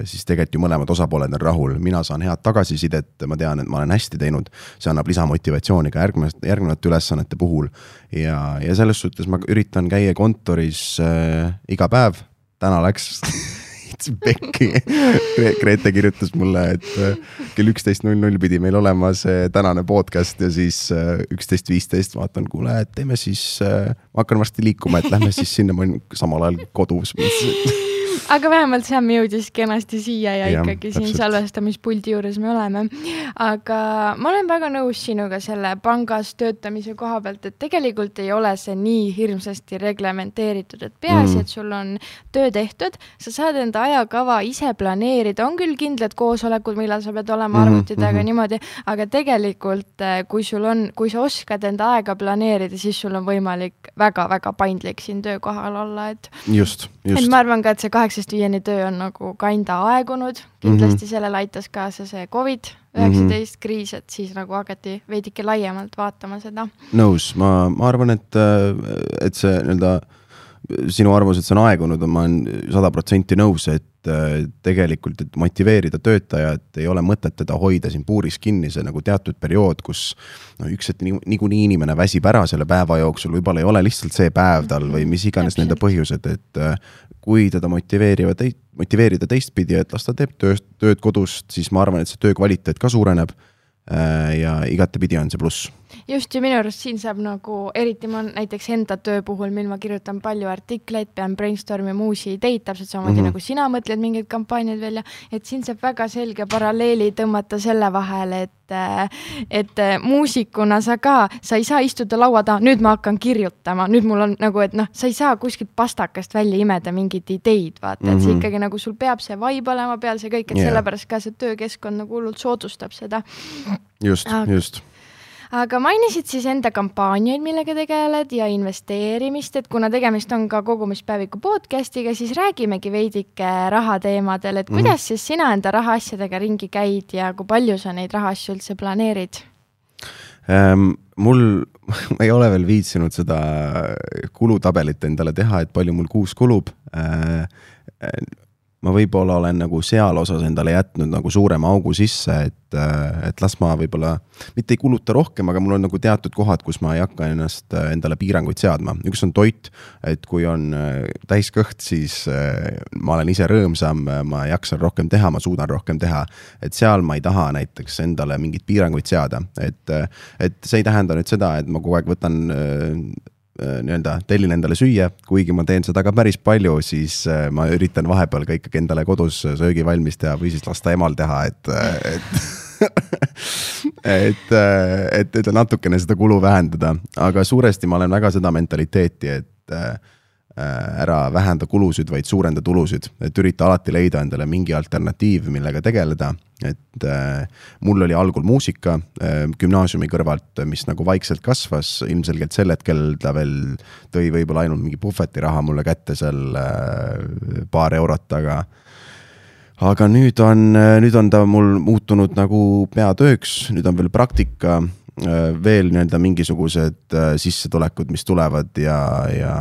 [SPEAKER 4] siis tegelikult ju mõlemad osapooled on rahul, mina saan head tagasisidet, ma tean, et ma olen hästi teinud. see annab lisamotivatsiooni ka järgmiste, järgnevate ülesannete puhul. ja, ja selles suhtes ma üritan käia kontoris äh, iga päev, täna läks [LAUGHS] veits pekki Grete kirjutas mulle, et äh, kell üksteist null null pidi meil olema see tänane podcast ja siis äh, üksteist viisteist vaatan, kuule, et teeme siis, äh, ma hakkan varsti liikuma, et lähme siis sinna, ma olin samal ajal kodus [LAUGHS]
[SPEAKER 3] aga vähemalt Sam jõudis kenasti siia ja, ja ikkagi siin salvestamispuldi juures me oleme. aga ma olen väga nõus sinuga selle pangas töötamise koha pealt, et tegelikult ei ole see nii hirmsasti reglementeeritud, et peaasi mm., et sul on töö tehtud, sa saad enda ajakava ise planeerida, on küll kindlad koosolekud, millal sa pead olema mhm, arvuti taga mm -hmm. niimoodi, aga tegelikult eh, kui sul on, kui sa oskad enda aega planeerida, siis sul on võimalik väga-väga paindlik siin töökohal olla, et.
[SPEAKER 4] just.
[SPEAKER 3] Et ma arvan ka, et see kaheksast viieni töö on nagu kinda aegunud, kindlasti mm -hmm. sellele aitas kaasa see Covid üheksateist mm -hmm. kriis, et siis nagu hakati veidike laiemalt vaatama seda.
[SPEAKER 4] nõus, ma, ma arvan, et, et see nii-öelda sinu arvamus, et see on aegunud, ma olen sada protsenti nõus, et äh, tegelikult, et motiveerida töötajat, ei ole mõtet teda hoida siin puuris kinni, see nagu teatud periood, kus no üks hetk niikuinii inimene väsib ära selle päeva jooksul, võib-olla ei ole lihtsalt see päev tal või mis iganes nende põhjused, et äh, kui teda motiveerivad, motiveerida teistpidi, et las ta teeb tööst, tööd kodust, siis ma arvan, et see töö kvaliteet ka suureneb ja igatepidi on see pluss.
[SPEAKER 3] just ja minu arust siin saab nagu, eriti ma näiteks enda töö puhul, mil ma kirjutan palju artikleid, pean brainstorm ima uusi ideid, täpselt samamoodi mm -hmm. nagu sina mõtled mingeid kampaaniaid välja, et siin saab väga selge paralleeli tõmmata selle vahele, et et muusikuna sa ka, sa ei saa istuda laua taha, nüüd ma hakkan kirjutama, nüüd mul on nagu, et noh, sa ei saa kuskilt pastakast välja imeda mingeid ideid, vaata mm, -hmm. et see mhm. ikkagi nagu sul peab see vibe olema peal, see kõik, et yeah. sellepärast ka see töökeskkond nagu hullult soodustab seda
[SPEAKER 4] just, just
[SPEAKER 3] aga mainisid siis enda kampaaniaid, millega tegeled ja investeerimist, et kuna tegemist on ka kogumispäeviku podcast'iga, siis räägimegi veidike rahateemadel, et kuidas mm. siis sina enda rahaasjadega ringi käid ja kui palju sa neid rahaasju üldse planeerid
[SPEAKER 4] ähm,? mul, ma [LAUGHS] ei ole veel viitsinud seda kulutabelit endale teha, et palju mul kuus kulub äh, ma võib-olla olen nagu seal osas endale jätnud nagu suurema augu sisse, et, äh, et las ma võib-olla mitte ei kuluta rohkem, aga mul on nagu teatud kohad, kus ma ei hakka ennast äh, endale piiranguid seadma. üks on toit, et kui on äh, täis kõht, siis ma olen ise rõõmsam, ma jaksan rohkem teha, ma suudan rohkem teha. et seal ma ei taha näiteks endale mingeid piiranguid seada, et, et see ei tähenda nüüd seda, et ma kogu aeg võtan Äh, nii-öelda tellin endale süüa, kuigi ma teen seda ka päris palju, siis äh, ma üritan vahepeal ka ikkagi endale kodus söögi valmis teha või siis lasta emal teha, et, äh, et [LAUGHS] et, et, et natukene seda kulu vähendada, aga suuresti ma olen väga seda mentaliteeti, et Äh, ära vähenda kulusid, vaid suurenda tulusid, et ürita alati leida endale mingi alternatiiv, millega tegeleda. Et äh, mul oli algul muusika äh, gümnaasiumi kõrvalt, mis nagu vaikselt kasvas, ilmselgelt sel hetkel ta veel tõi võib-olla ainult mingi puhvetiraha mulle kätte seal äh, paar eurot, aga aga nüüd on, äh, nüüd on ta mul muutunud nagu peatööks, nüüd on veel praktika äh,, veel nii-öelda mingisugused sissetulekud, mis tulevad ja, ja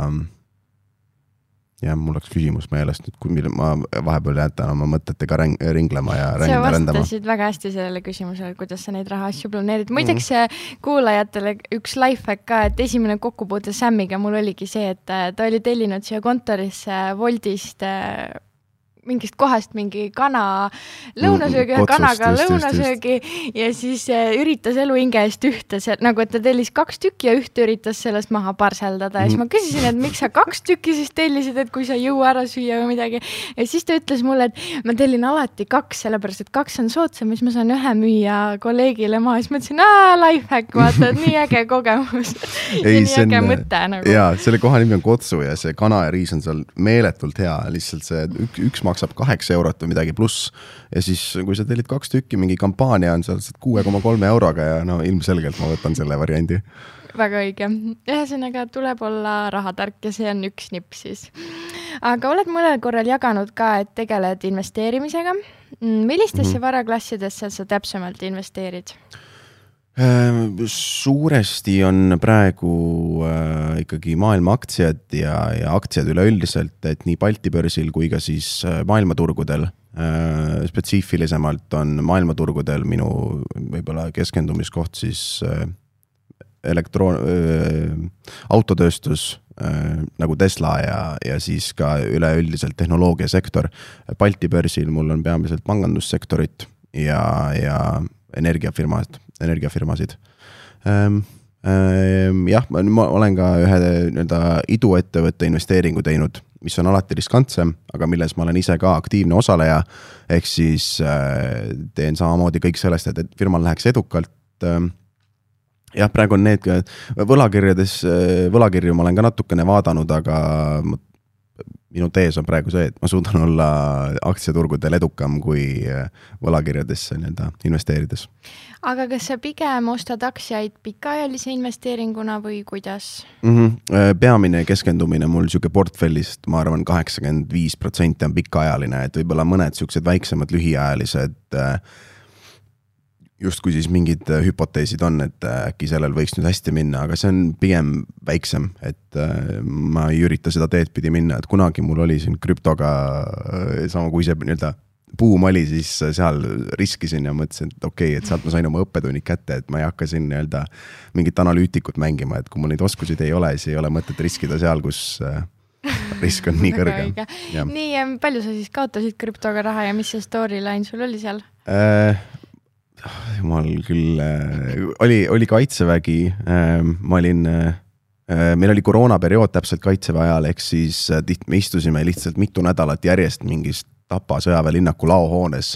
[SPEAKER 4] jah, mul läks küsimus meelest nüüd, kui mille ma vahepeal jätan oma mõtetega ring, ringlema ja
[SPEAKER 3] sa vastasid väga hästi sellele küsimusele, kuidas sa neid rahaasju planeerid. muideks mm -hmm. kuulajatele üks lifehack ka, et esimene kokkupuude Samiga mul oligi see, et äh, ta oli tellinud siia kontorisse Woldist äh, mingist kohast mingi kana lõunasöögi, ühe kanaga just, lõunasöögi just, just. ja siis äh, üritas eluhinge eest ühte, nagu et ta tellis kaks tükki ja ühte üritas sellest maha parseldada ja siis ma küsisin, et miks sa kaks tükki siis tellisid, et kui sa ei jõua ära süüa või midagi. ja siis ta ütles mulle, et ma tellin alati kaks, sellepärast et kaks on soodsam, siis ma saan ühe müüa kolleegile maha, siis mõtlesin, aa, lifehack, vaata, et nii äge kogemus [LAUGHS]
[SPEAKER 4] ei, nii äge mõte nagu. jaa, selle koha nimi on Kotsu ja see kana ja riis on seal meeletult hea, lihtsalt see üks, üks maksab kaheksa eurot või midagi pluss. ja siis, kui sa tellid kaks tükki, mingi kampaania on seal kuue koma kolme euroga ja no ilmselgelt ma võtan selle variandi
[SPEAKER 3] väga õige, ühesõnaga tuleb olla rahatark ja see on üks nipp siis. aga oled mõnel korral jaganud ka, et tegeled investeerimisega. Mm, millistesse mm -hmm. varaklassidesse sa täpsemalt investeerid?
[SPEAKER 4] Ehm, suuresti on praegu äh, ikkagi maailma aktsiad ja, ja aktsiad üleüldiselt, et nii Balti börsil kui ka siis äh, maailmaturgudel äh,. spetsiifilisemalt on maailmaturgudel minu võib-olla keskendumiskoht siis äh, elektroon-, äh, autotööstus äh, nagu Tesla ja, ja siis ka üleüldiselt tehnoloogiasektor. Balti börsil mul on peamiselt pangandussektorit ja, ja energiafirmad energiafirmasid ähm, ähm,. jah, ma olen ka ühe nii-öelda iduettevõtte investeeringu teinud, mis on alati riskantsem, aga milles ma olen ise ka aktiivne osaleja. ehk siis äh, teen samamoodi kõik sellest, et, et firmal läheks edukalt ähm, jah, praegu on need võlakirjades, äh, võlakirju ma olen ka natukene vaadanud, aga minu tees on praegu see, et ma suudan olla aktsiaturgudel edukam kui äh, võlakirjadesse nii-öelda investeerides.
[SPEAKER 3] aga kas sa pigem ostad aktsiaid pikaajalise investeeringuna või kuidas
[SPEAKER 4] mm? -hmm. peamine keskendumine mul sihuke portfellist, ma arvan, kaheksakümmend viis protsenti on pikaajaline, et võib-olla mõned siuksed väiksemad lühiajalised äh, justkui siis mingid äh, hüpoteesid on, et äh, äkki sellel võiks nüüd hästi minna, aga see on pigem väiksem, et äh, ma ei ürita seda teed pidi minna, et kunagi mul oli siin krüptoga sama, kui see nii-öelda buum oli, siis seal riskisin ja mõtlesin, et okei okay,, et sealt ma sain oma õppetunnid kätte, et ma ei hakka siin nii-öelda mingit analüütikut mängima, et kui mul neid oskusi ei ole, siis ei ole mõtet riskida seal, kus risk on nii [LAUGHS] kõrge.
[SPEAKER 3] nii, palju sa siis kaotasid krüptoga raha ja mis see storyline sul oli seal
[SPEAKER 4] äh,? Jumal küll äh,, oli, oli kaitsevägi äh,, ma olin äh, meil oli koroonaperiood täpselt kaitseväe ajal, ehk siis äh, tihti me istusime lihtsalt mitu nädalat järjest mingis Tapa sõjaväelinnaku laohoones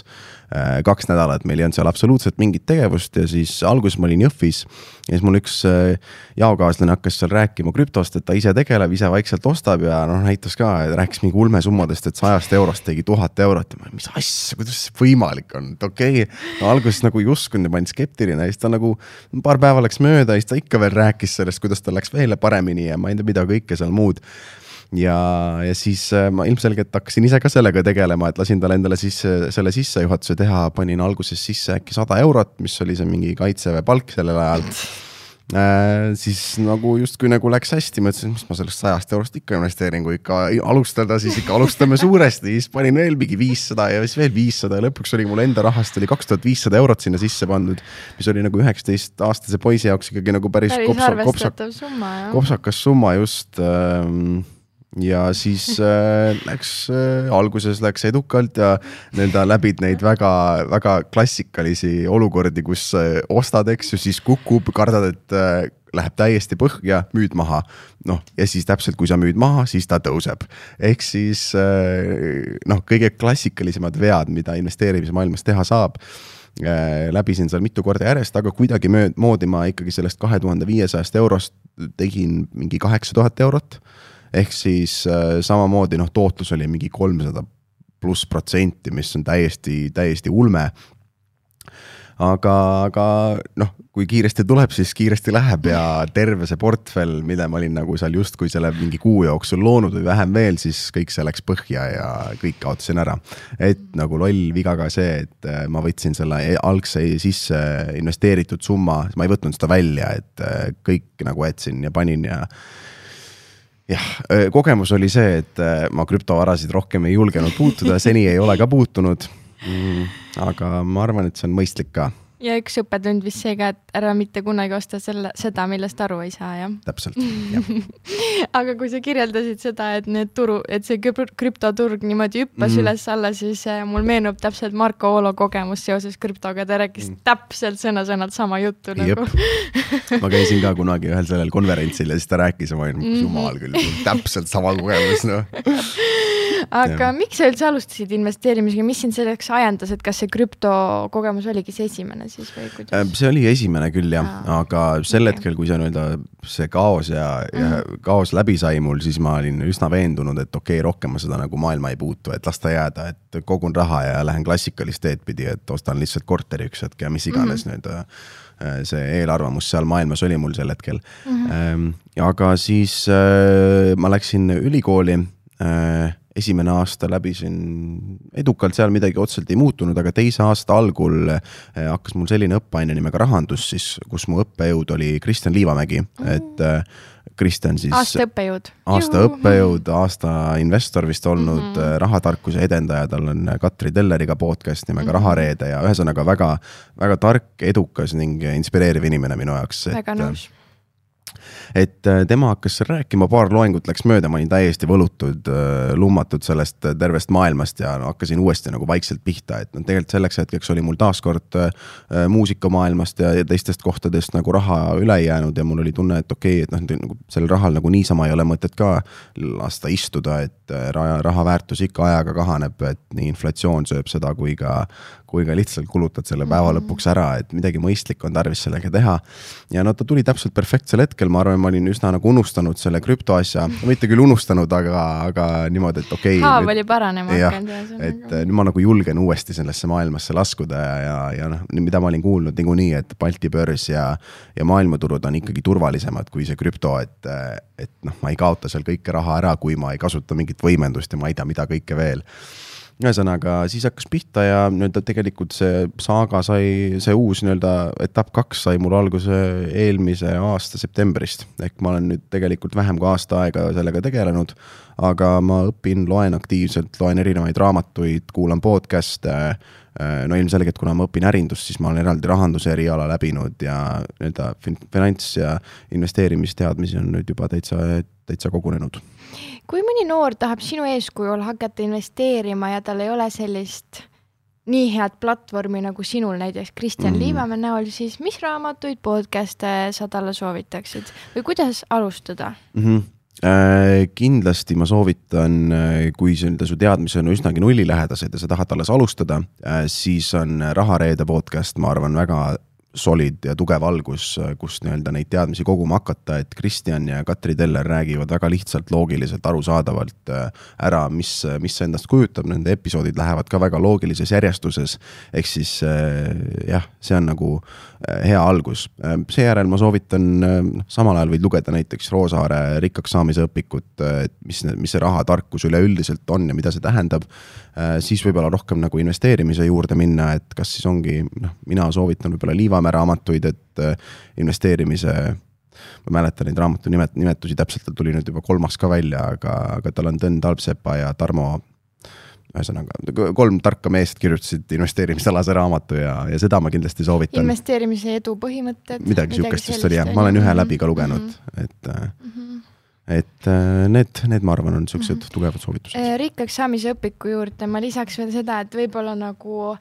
[SPEAKER 4] äh, kaks nädalat, meil ei olnud seal absoluutselt mingit tegevust ja siis alguses ma olin Jõhvis. ja siis mul üks äh, jaokaaslane hakkas seal rääkima krüptost, et ta ise tegeleb, ise vaikselt ostab ja noh, näitas ka, rääkis mingi ulmesummadest, et sajast eurost tegi tuhat eurot ja ma, mis asja, kuidas see võimalik on, et okei okay. no,. alguses nagu ei uskunud ja ma olin skeptiline ja siis ta nagu paar päeva läks mööda ja siis ta ikka veel rääkis sellest, kuidas tal läks veel paremini ja ma ei tea, mida kõike seal muud ja, ja siis äh, ma ilmselgelt hakkasin ise ka sellega tegelema, et lasin talle endale sisse selle sissejuhatuse teha, panin alguses sisse äkki sada eurot, mis oli see mingi kaitseväe palk sellel ajal äh,. siis nagu justkui nagu läks hästi, mõtlesin, mis ma sellest sajast eurost ikka investeerin, kui ikka alustada, siis ikka alustame [LAUGHS] suuresti, siis panin veel mingi viissada ja siis veel viissada ja lõpuks oli mul enda rahast oli kaks tuhat viissada eurot sinna sisse pandud. mis oli nagu üheksateistaastase poisi jaoks ikkagi nagu päris, päris kopsa, kopsa, summa, kopsakas summa just ähm, ja siis äh, läks äh,, alguses läks edukalt ja nii-öelda läbid neid väga-väga klassikalisi olukordi, kus äh, ostad, eks ju, siis kukub, kardad, et äh, läheb täiesti põhja, müüd maha. noh, ja siis täpselt, kui sa müüd maha, siis ta tõuseb. ehk siis äh, noh, kõige klassikalisemad vead, mida investeerimismaailmas teha saab äh, läbisin seal mitu korda järjest, aga kuidagimoodi ma ikkagi sellest kahe tuhande viiesajast eurost tegin mingi kaheksa tuhat eurot ehk siis äh, samamoodi noh, tootlus oli mingi kolmsada pluss protsenti, mis on täiesti, täiesti ulme. aga, aga noh, kui kiiresti tuleb, siis kiiresti läheb ja terve see portfell, mille ma olin nagu seal justkui selle mingi kuu jooksul loonud või vähem veel, siis kõik see läks põhja ja kõik kaotasin ära. et nagu loll viga ka see, et äh, ma võtsin selle e-, algse sisse investeeritud summa, ma ei võtnud seda välja, et äh, kõik nagu jätsin ja panin ja jah, kogemus oli see, et ma krüptovarasid rohkem ei julgenud puutuda, seni ei ole ka puutunud mm,. aga ma arvan, et see on mõistlik ka
[SPEAKER 3] ja üks õppetund vist see ka, et ära mitte kunagi osta selle, seda, millest aru ei saa, jah?
[SPEAKER 4] täpselt, jah [LAUGHS]
[SPEAKER 3] aga kui sa kirjeldasid seda, et need turu, et see krüptoturg niimoodi hüppas mm. üles-alla, siis äh, mul meenub täpselt Marko Oolo kogemus seoses krüptoga, ta rääkis mm. täpselt sõna-sõnalt sama juttu
[SPEAKER 4] Jep. nagu ma käisin ka kunagi ühel sellel konverentsil ja siis ta rääkis ja ma olin mm -hmm. jumal küll, täpselt sama kogemus, noh
[SPEAKER 3] aga ja. miks sa üldse alustasid investeerimisega, mis sind selleks ajendas, et kas see krüptokogemus oligi see esimene siis või
[SPEAKER 4] Äh,
[SPEAKER 3] kuidas?
[SPEAKER 4] see oli esimene küll jah aga sel
[SPEAKER 3] okei.
[SPEAKER 4] hetkel, kui see nii-öelda see kaos ja, ja kaos läbi sai mul, siis ma olin üsna veendunud, et okei okay,, rohkem ma seda nagu maailma ei puutu, et las ta jääda, et kogun raha ja lähen klassikalist teed pidi, et ostan lihtsalt korteri üks hetk ja mis iganes mm -hmm. äh, see eelarvamus seal maailmas oli mul sel hetkel mm. -hmm. aga siis äh, ma läksin ülikooli äh, esimene aasta läbisin edukalt, seal midagi otseselt ei muutunud, aga teise aasta algul eh, hakkas mul selline õppeaine nimega rahandus siis, kus mu õppejõud oli Kristjan Liivamägi, et eh, Kristjan siis
[SPEAKER 3] aasta õppejõud.
[SPEAKER 4] aasta õppejõud, aasta investor vist olnud mm, -hmm. rahatarkuse edendaja, tal on Katri Telleriga podcast nimega mm -hmm. Rahareede ja ühesõnaga väga, väga tark, edukas ning inspireeriv inimene minu jaoks.
[SPEAKER 3] väga nõus.
[SPEAKER 4] Et äh, tema hakkas seal rääkima, paar loengut läks mööda, ma olin täiesti võlutud, lummatud sellest äh, tervest maailmast ja no, hakkasin uuesti nagu vaikselt pihta, et noh, tegelikult selleks hetkeks oli mul taaskord äh, muusikamaailmast ja, ja teistest kohtadest nagu raha üle jäänud ja mul oli tunne, et okei okay,, et noh, nagu sellel rahal nagu niisama ei ole mõtet ka lasta istuda, et äh, raha, raha väärtus ikka ajaga kahaneb, et nii inflatsioon sööb seda, kui ka, kui ka lihtsalt kulutad selle päeva lõpuks ära, et midagi mõistlikku on tarvis sellega teha. ja no ta tuli täpselt perfektsel hetkel, ma arvan, ma olin üsna nagu unustanud selle krüptoasja, mitte küll unustanud, aga, aga niimoodi, et okei okay,.
[SPEAKER 3] haav oli paranema hakanud
[SPEAKER 4] et
[SPEAKER 3] ühesõnaga.
[SPEAKER 4] äh, nüüd ma nagu julgen uuesti sellesse maailmasse laskuda ja, ja, ja noh, mida ma olin kuulnud niikuinii, et Balti börs ja, ja maailmaturud on ikkagi turvalisemad kui see krüpto, et, et noh, ma ei kaota seal kõike raha ära, kui ma ei kasuta mingit võimendust ja ma ei tea, mida kõike veel ühesõnaga, siis hakkas pihta ja nii-öelda tegelikult see saaga sai, see uus nii-öelda etapp kaks sai mul alguse eelmise aasta septembrist. ehk ma olen nüüd tegelikult vähem kui aasta aega sellega tegelenud, aga ma õpin, loen aktiivselt, loen erinevaid raamatuid, kuulan podcast'e. no ilmselgelt, kuna ma õpin ärindust, siis ma olen eraldi rahanduse eriala läbinud ja nii-öelda fin- finants ja investeerimisteadmisi on nüüd juba täitsa, täitsa kogunenud
[SPEAKER 3] kui mõni noor tahab sinu eeskujul hakata investeerima ja tal ei ole sellist nii head platvormi nagu sinul näiteks Kristjan mm. Liivamäe näol, siis mis raamatuid, podcast'e sa talle soovitaksid või kuidas alustada?
[SPEAKER 4] mm. -hmm. Äh, kindlasti ma soovitan, kui see nii-öelda su teadmised on üsnagi nullilähedased ja sa tahad alles alustada äh,, siis on Rahareede podcast, ma arvan, väga solid ja tugev algus, kust nii-öelda neid teadmisi koguma hakata, et Kristjan ja Katri Teller räägivad väga lihtsalt, loogiliselt, arusaadavalt äh, ära, mis, mis see endast kujutab, nende episoodid lähevad ka väga loogilises järjestuses. ehk siis äh, jah, see on nagu äh, hea algus. seejärel ma soovitan, noh, samal ajal võid lugeda näiteks Roosaare rikkaks saamise õpikut, et mis, mis see rahatarkus üleüldiselt on ja mida see tähendab. siis võib-olla rohkem nagu investeerimise juurde minna, et kas siis ongi, noh, mina soovitan võib-olla Liivamäe raamatuid, et äh, investeerimise ma mäletan neid raamatu nimet-, nimetusi täpselt, tal tuli nüüd juba kolmas ka välja, aga, aga tal on Tõn Talpsepa ja Tarmo ühesõnaga kolm tarka meest kirjutasid investeerimisalase raamatu ja, ja seda ma kindlasti soovitan.
[SPEAKER 3] investeerimise edu põhimõtted.
[SPEAKER 4] midagi sihukest vist oli jah, ma olen ühe läbi ka lugenud mm, -hmm. et mm, -hmm. et äh, need, need, ma arvan, on siuksed mm -hmm. tugevad soovitused.
[SPEAKER 3] Rikkaks saamise õpiku juurde ma lisaks veel seda, et võib-olla nagu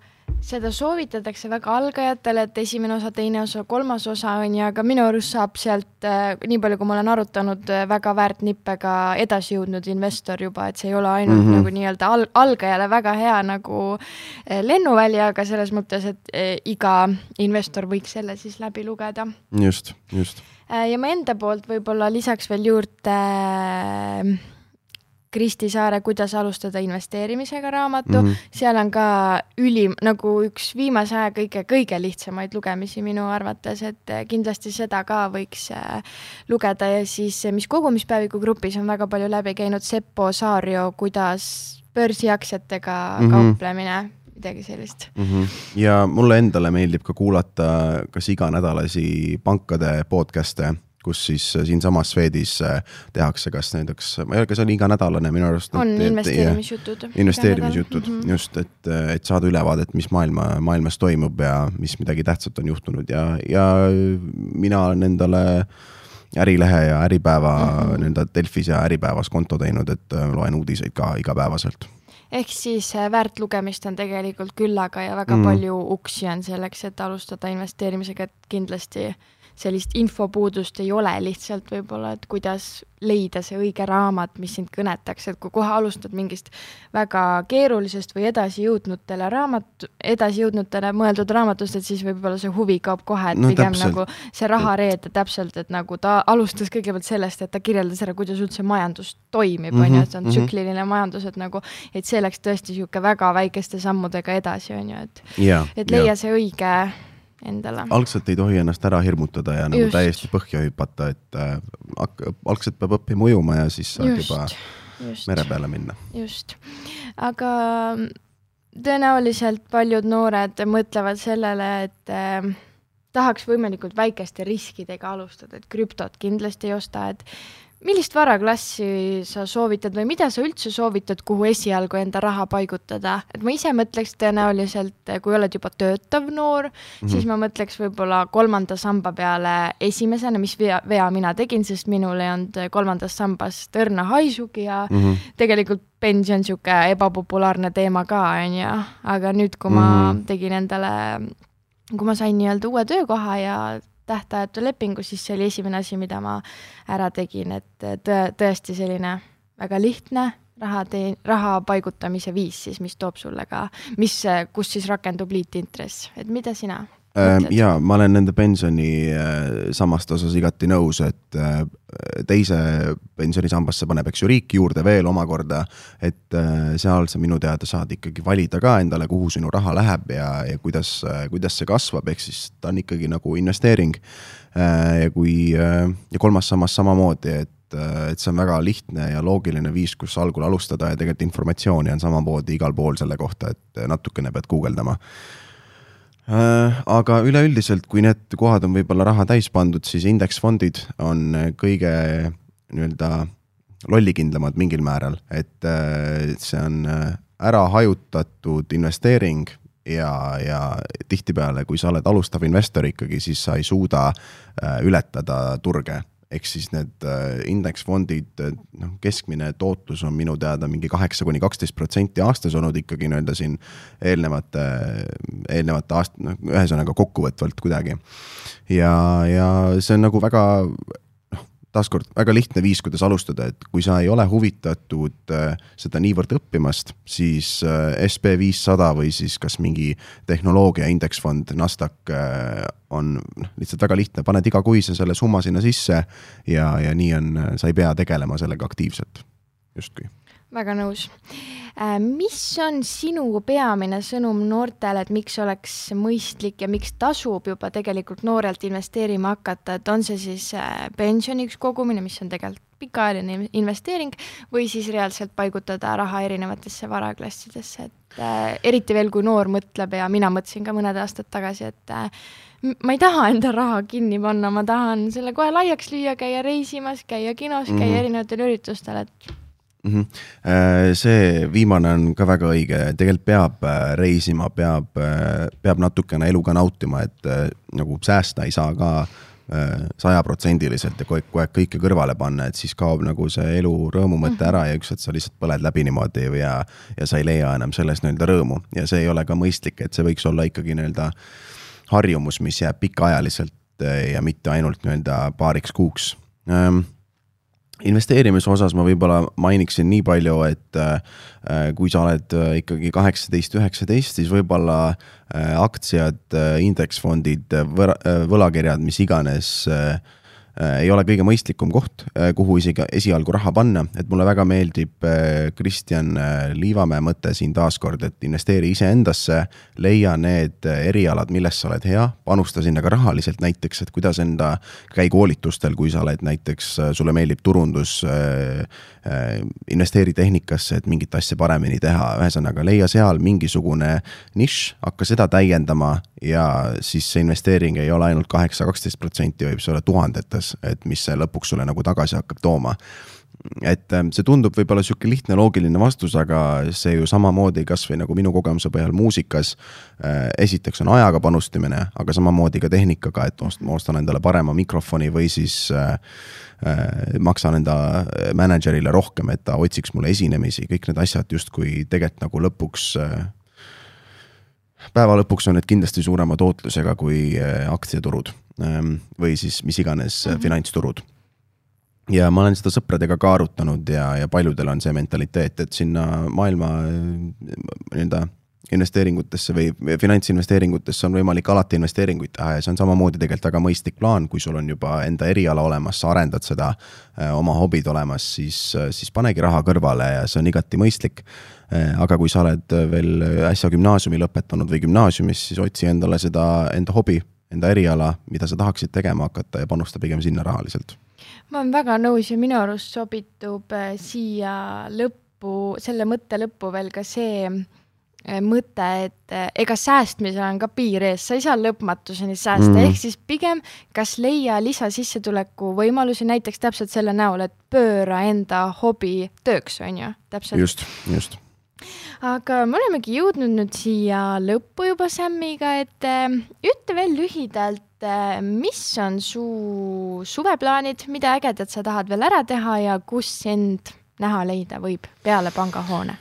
[SPEAKER 3] seda soovitatakse väga algajatele, et esimene osa, teine osa, kolmas osa on ju, aga minu arust saab sealt äh,, nii palju, kui ma olen arutanud, väga väärt nippega edasi jõudnud investor juba, et see ei ole ainult mm. -hmm. nagu nii-öelda al algajale väga hea nagu äh, lennuväli, aga selles mõttes, et äh, iga investor võiks selle siis läbi lugeda
[SPEAKER 4] just, just.
[SPEAKER 3] Äh, ja ma enda poolt võib-olla lisaks veel juurde äh, Kristi Saare Kuidas alustada investeerimisega raamatu mm. -hmm. seal on ka ülim, nagu üks viimase aja kõige, kõige lihtsamaid lugemisi minu arvates, et äh, kindlasti seda ka võiks äh, lugeda ja siis, mis kogumispäeviku grupis on väga palju läbi käinud, Seppo Saario Kuidas börsiaktsiatega mm. -hmm. kauplemine, midagi sellist.
[SPEAKER 4] mm. -hmm. ja mulle endale meeldib ka kuulata kas iganädalasi pankade podcast'e, kus siis siinsamas Swedis äh, tehakse kas näiteks, ma ei tea, kas see on iganädalane minu arust.
[SPEAKER 3] on investeerimisjutud.
[SPEAKER 4] investeerimisjutud mm. -hmm. just, et, et saada ülevaadet, mis maailma, maailmas toimub ja mis midagi tähtsat on juhtunud ja, ja mina olen endale Ärilehe ja Äripäeva mm -hmm. nii-öelda Delfis ja Äripäevas konto teinud, et äh, loen uudiseid ka igapäevaselt.
[SPEAKER 3] ehk siis äh, väärt lugemist on tegelikult küllaga ja väga
[SPEAKER 4] Mm.
[SPEAKER 3] palju uksi on selleks, et alustada investeerimisega, et kindlasti sellist infopuudust ei ole lihtsalt võib-olla, et kuidas leida see õige raamat, mis sind kõnetaks, et kui kohe alustad mingist väga keerulisest või edasijõudnutele raamat, edasijõudnutele mõeldud raamatust, et siis võib-olla see huvi kaob kohe, et
[SPEAKER 4] No
[SPEAKER 3] pigem
[SPEAKER 4] täpselt.
[SPEAKER 3] nagu see rahareede täpselt, et nagu ta alustas kõigepealt sellest, et ta kirjeldas ära, kuidas üldse majandus toimib, on ju, et see on
[SPEAKER 4] Mhm, mhm.
[SPEAKER 3] tsükliline majandus, et nagu, et see läks tõesti niisugune väga väikeste sammudega edasi, on ju, et et leia see õige endale.
[SPEAKER 4] algselt ei tohi ennast ära hirmutada ja nagu
[SPEAKER 3] Just.
[SPEAKER 4] täiesti põhja hüpata, et äh, algselt peab õppima ujuma ja siis saad
[SPEAKER 3] just
[SPEAKER 4] juba,
[SPEAKER 3] just,
[SPEAKER 4] mere peale minna.
[SPEAKER 3] just. aga tõenäoliselt paljud noored mõtlevad sellele, et äh, tahaks võimalikult väikeste riskidega alustada, et krüptot kindlasti ei osta, et millist varaklassi sa soovitad või mida sa üldse soovitad, kuhu esialgu enda raha paigutada, et ma ise mõtleks tõenäoliselt, kui oled juba töötav noor mm, -hmm. siis ma mõtleks võib-olla kolmanda samba peale esimesena, mis vea, vea mina tegin, sest minul ei olnud kolmandas sambas õrna haisugi ja mm. -hmm. tegelikult pension niisugune ebapopulaarne teema ka, on ju, aga nüüd, kui ma mm. -hmm. tegin endale, kui ma sain nii-öelda uue töökoha ja tähtajatu lepingu, siis see oli esimene asi, mida ma ära tegin, et tõe, tõesti selline väga lihtne raha tee-, raha paigutamise viis siis, mis toob sulle ka, mis, kus siis rakendub liitintress, et mida sina mõtled?
[SPEAKER 4] ja ma olen nende pensioni samast osas igati nõus, et teise pensionisambasse paneb, eks ju, riik juurde veel omakorda, et seal sa minu teada saad ikkagi valida ka endale, kuhu sinu raha läheb ja, ja kuidas, kuidas see kasvab, ehk siis ta on ikkagi nagu investeering. ja kui, ja kolmas sammas samamoodi, et et see on väga lihtne ja loogiline viis, kus algul alustada ja tegelikult informatsiooni on samamoodi igal pool selle kohta, et natukene pead guugeldama aga üleüldiselt, kui need kohad on võib-olla raha täis pandud, siis indeksfondid on kõige nii-öelda lollikindlamad mingil määral, et äh, see on äh, ära hajutatud investeering ja, ja tihtipeale, kui sa oled alustav investor ikkagi, siis sa ei suuda ületada turge ehk siis need indeksfondid, noh, keskmine tootlus on minu teada mingi kaheksa kuni kaksteist protsenti aastas olnud ikkagi nii-öelda siin eelnevate, eelnevate aast-, noh, ühesõnaga kokkuvõtvalt kuidagi. ja, ja see on nagu väga taaskord väga lihtne viis, kuidas alustada, et kui sa ei ole huvitatud äh, seda niivõrd õppimast, siis äh, SB viissada või siis kas mingi tehnoloogia indeksfond, NASDAQ äh, on noh, lihtsalt väga lihtne, paned igakuise selle summa sinna sisse ja, ja nii on, sa ei pea tegelema sellega aktiivselt, justkui
[SPEAKER 3] väga nõus. mis on sinu peamine sõnum noortele, et miks oleks mõistlik ja miks tasub juba tegelikult noorelt investeerima hakata, et on see siis pensioniks kogumine, mis on tegelikult pikaajaline investeering, või siis reaalselt paigutada raha erinevatesse varaklassidesse, et äh, eriti veel, kui noor mõtleb ja mina mõtlesin ka mõned aastad tagasi, et äh, ma ei taha enda raha kinni panna, ma tahan selle kohe laiaks lüüa, käia reisimas, käia kinos mm, -hmm. käia erinevatel üritustel, et
[SPEAKER 4] mm. -hmm. see viimane on ka väga õige, tegelikult peab äh, reisima, peab, peab natukene elu ka nautima, et nagu säästa ei saa ka sajaprotsendiliselt ja kogu aeg, kogu aeg kõike kõrvale panna, et siis kaob nagu see elu rõõmu mõte ära ja üks hetk sa lihtsalt põled läbi niimoodi ja, ja sa ei leia enam sellest nii-öelda rõõmu ja see ei ole ka mõistlik, et see võiks olla ikkagi nii-öelda harjumus, mis jääb pikaajaliselt ja mitte ainult nii-öelda paariks kuuks investeerimise osas ma võib-olla mainiksin nii palju, et äh, kui sa oled äh, ikkagi kaheksateist, üheksateist, siis võib-olla äh, aktsiad, indeksfondid, võlakirjad, mis iganes ei ole kõige mõistlikum koht, kuhu isegi esialgu raha panna, et mulle väga meeldib Kristjan Liivamäe mõte siin taaskord, et investeeri iseendasse, leia need erialad, milles sa oled hea, panusta sinna ka rahaliselt näiteks, et kuidas enda, käi koolitustel, kui sa oled näiteks, sulle meeldib turundus, investeeri tehnikasse, et mingit asja paremini teha, ühesõnaga leia seal mingisugune nišš, hakka seda täiendama ja siis see investeering ei ole ainult kaheksa, kaksteist protsenti, võib see olla tuhandetes, et mis see lõpuks sulle nagu tagasi hakkab tooma. et see tundub võib-olla sihuke lihtne loogiline vastus, aga see ju samamoodi kasvõi nagu minu kogemuse põhjal muusikas. esiteks on ajaga panustamine, aga samamoodi ka tehnikaga, et ma ostan endale parema mikrofoni või siis äh, maksan enda mänedžerile rohkem, et ta otsiks mulle esinemisi, kõik need asjad justkui tegelikult nagu lõpuks äh, päeva lõpuks on need kindlasti suurema tootlusega kui aktsiaturud, ähm, või siis mis iganes mm -hmm. finantsturud ja ma olen seda sõpradega ka arutanud ja, ja paljudel on see mentaliteet, et sinna maailma nii-öelda investeeringutesse või finantsinvesteeringutesse on võimalik alati investeeringuid teha ja see on samamoodi tegelikult väga mõistlik plaan, kui sul on juba enda eriala olemas, sa arendad seda, äh, oma hobid olemas, siis, äh, siis panegi raha kõrvale ja see on igati mõistlik. Äh, aga kui sa oled veel äsja gümnaasiumi lõpetanud või gümnaasiumis, siis otsi endale seda enda hobi, enda eriala, mida sa tahaksid tegema hakata ja panusta pigem sinna rahaliselt.
[SPEAKER 3] ma olen väga nõus ja minu arust sobitub siia lõppu, selle mõtte lõppu veel ka see Eh, mõte, et eh, ega säästmisel on ka piir ees, sa ei saa lõpmatuseni säästa mm., ehk siis pigem kas leia lisasissetuleku võimalusi, näiteks täpselt selle näol, et pööra enda hobi tööks, on ju, täpselt.
[SPEAKER 4] just, just.
[SPEAKER 3] Aga me olemegi jõudnud nüüd siia lõppu juba Sämmiga, et äh, ütle veel lühidalt äh,, mis on su suveplaanid, mida ägedat sa tahad veel ära teha ja kus sind näha leida võib peale pangahoone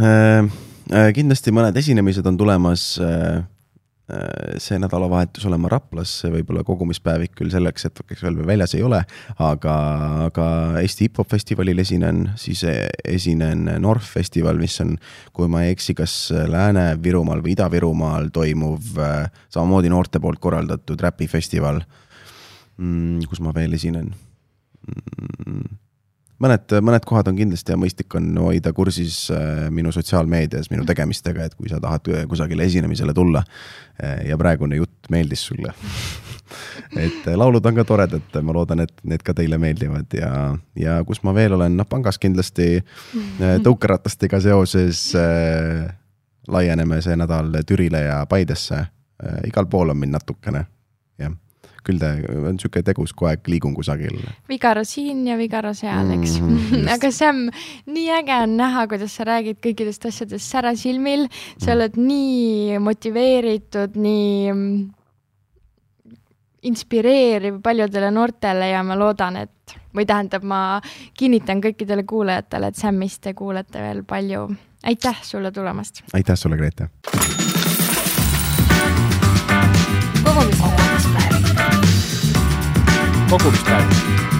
[SPEAKER 4] äh,? Äh, kindlasti mõned esinemised on tulemas äh, see nädalavahetus olema Raplas, võib-olla kogumispäevik küll selleks hetkeks veel väljas ei ole, aga, aga Eesti hip-hop festivalil esinen, siis esinen North festival, mis on, kui ma ei eksi, kas Lääne-Virumaal või Ida-Virumaal toimuv samamoodi noorte poolt korraldatud räpifestival. Mm, kus ma veel esinen? Mõned, mõned kohad on kindlasti ja mõistlik on hoida kursis äh, minu sotsiaalmeedias minu tegemistega, et kui sa tahad kusagile esinemisele tulla äh, ja praegune jutt meeldis sulle. [LAUGHS] Et äh, laulud on ka toredad, ma loodan, et need ka teile meeldivad ja, ja kus ma veel olen, noh pangas kindlasti tõukeratastega seoses äh, laieneme see nädal Türile ja Paidesse äh,. igal pool on mind natukene, jah küll ta on niisugune tegus, kogu aeg liigun kusagil.
[SPEAKER 3] Vigaro siin ja Vigaro seal, eks mm. [LAUGHS] aga Sam, nii äge on näha, kuidas sa räägid kõikidest asjadest särasilmil, sa mm. oled nii motiveeritud, nii mm, inspireeriv paljudele noortele ja ma loodan, et või tähendab, ma kinnitan kõikidele kuulajatele, et Samist te kuulete veel palju. aitäh sulle tulemast!
[SPEAKER 4] aitäh sulle, Grete!
[SPEAKER 2] kogumispäev
[SPEAKER 1] conquistar.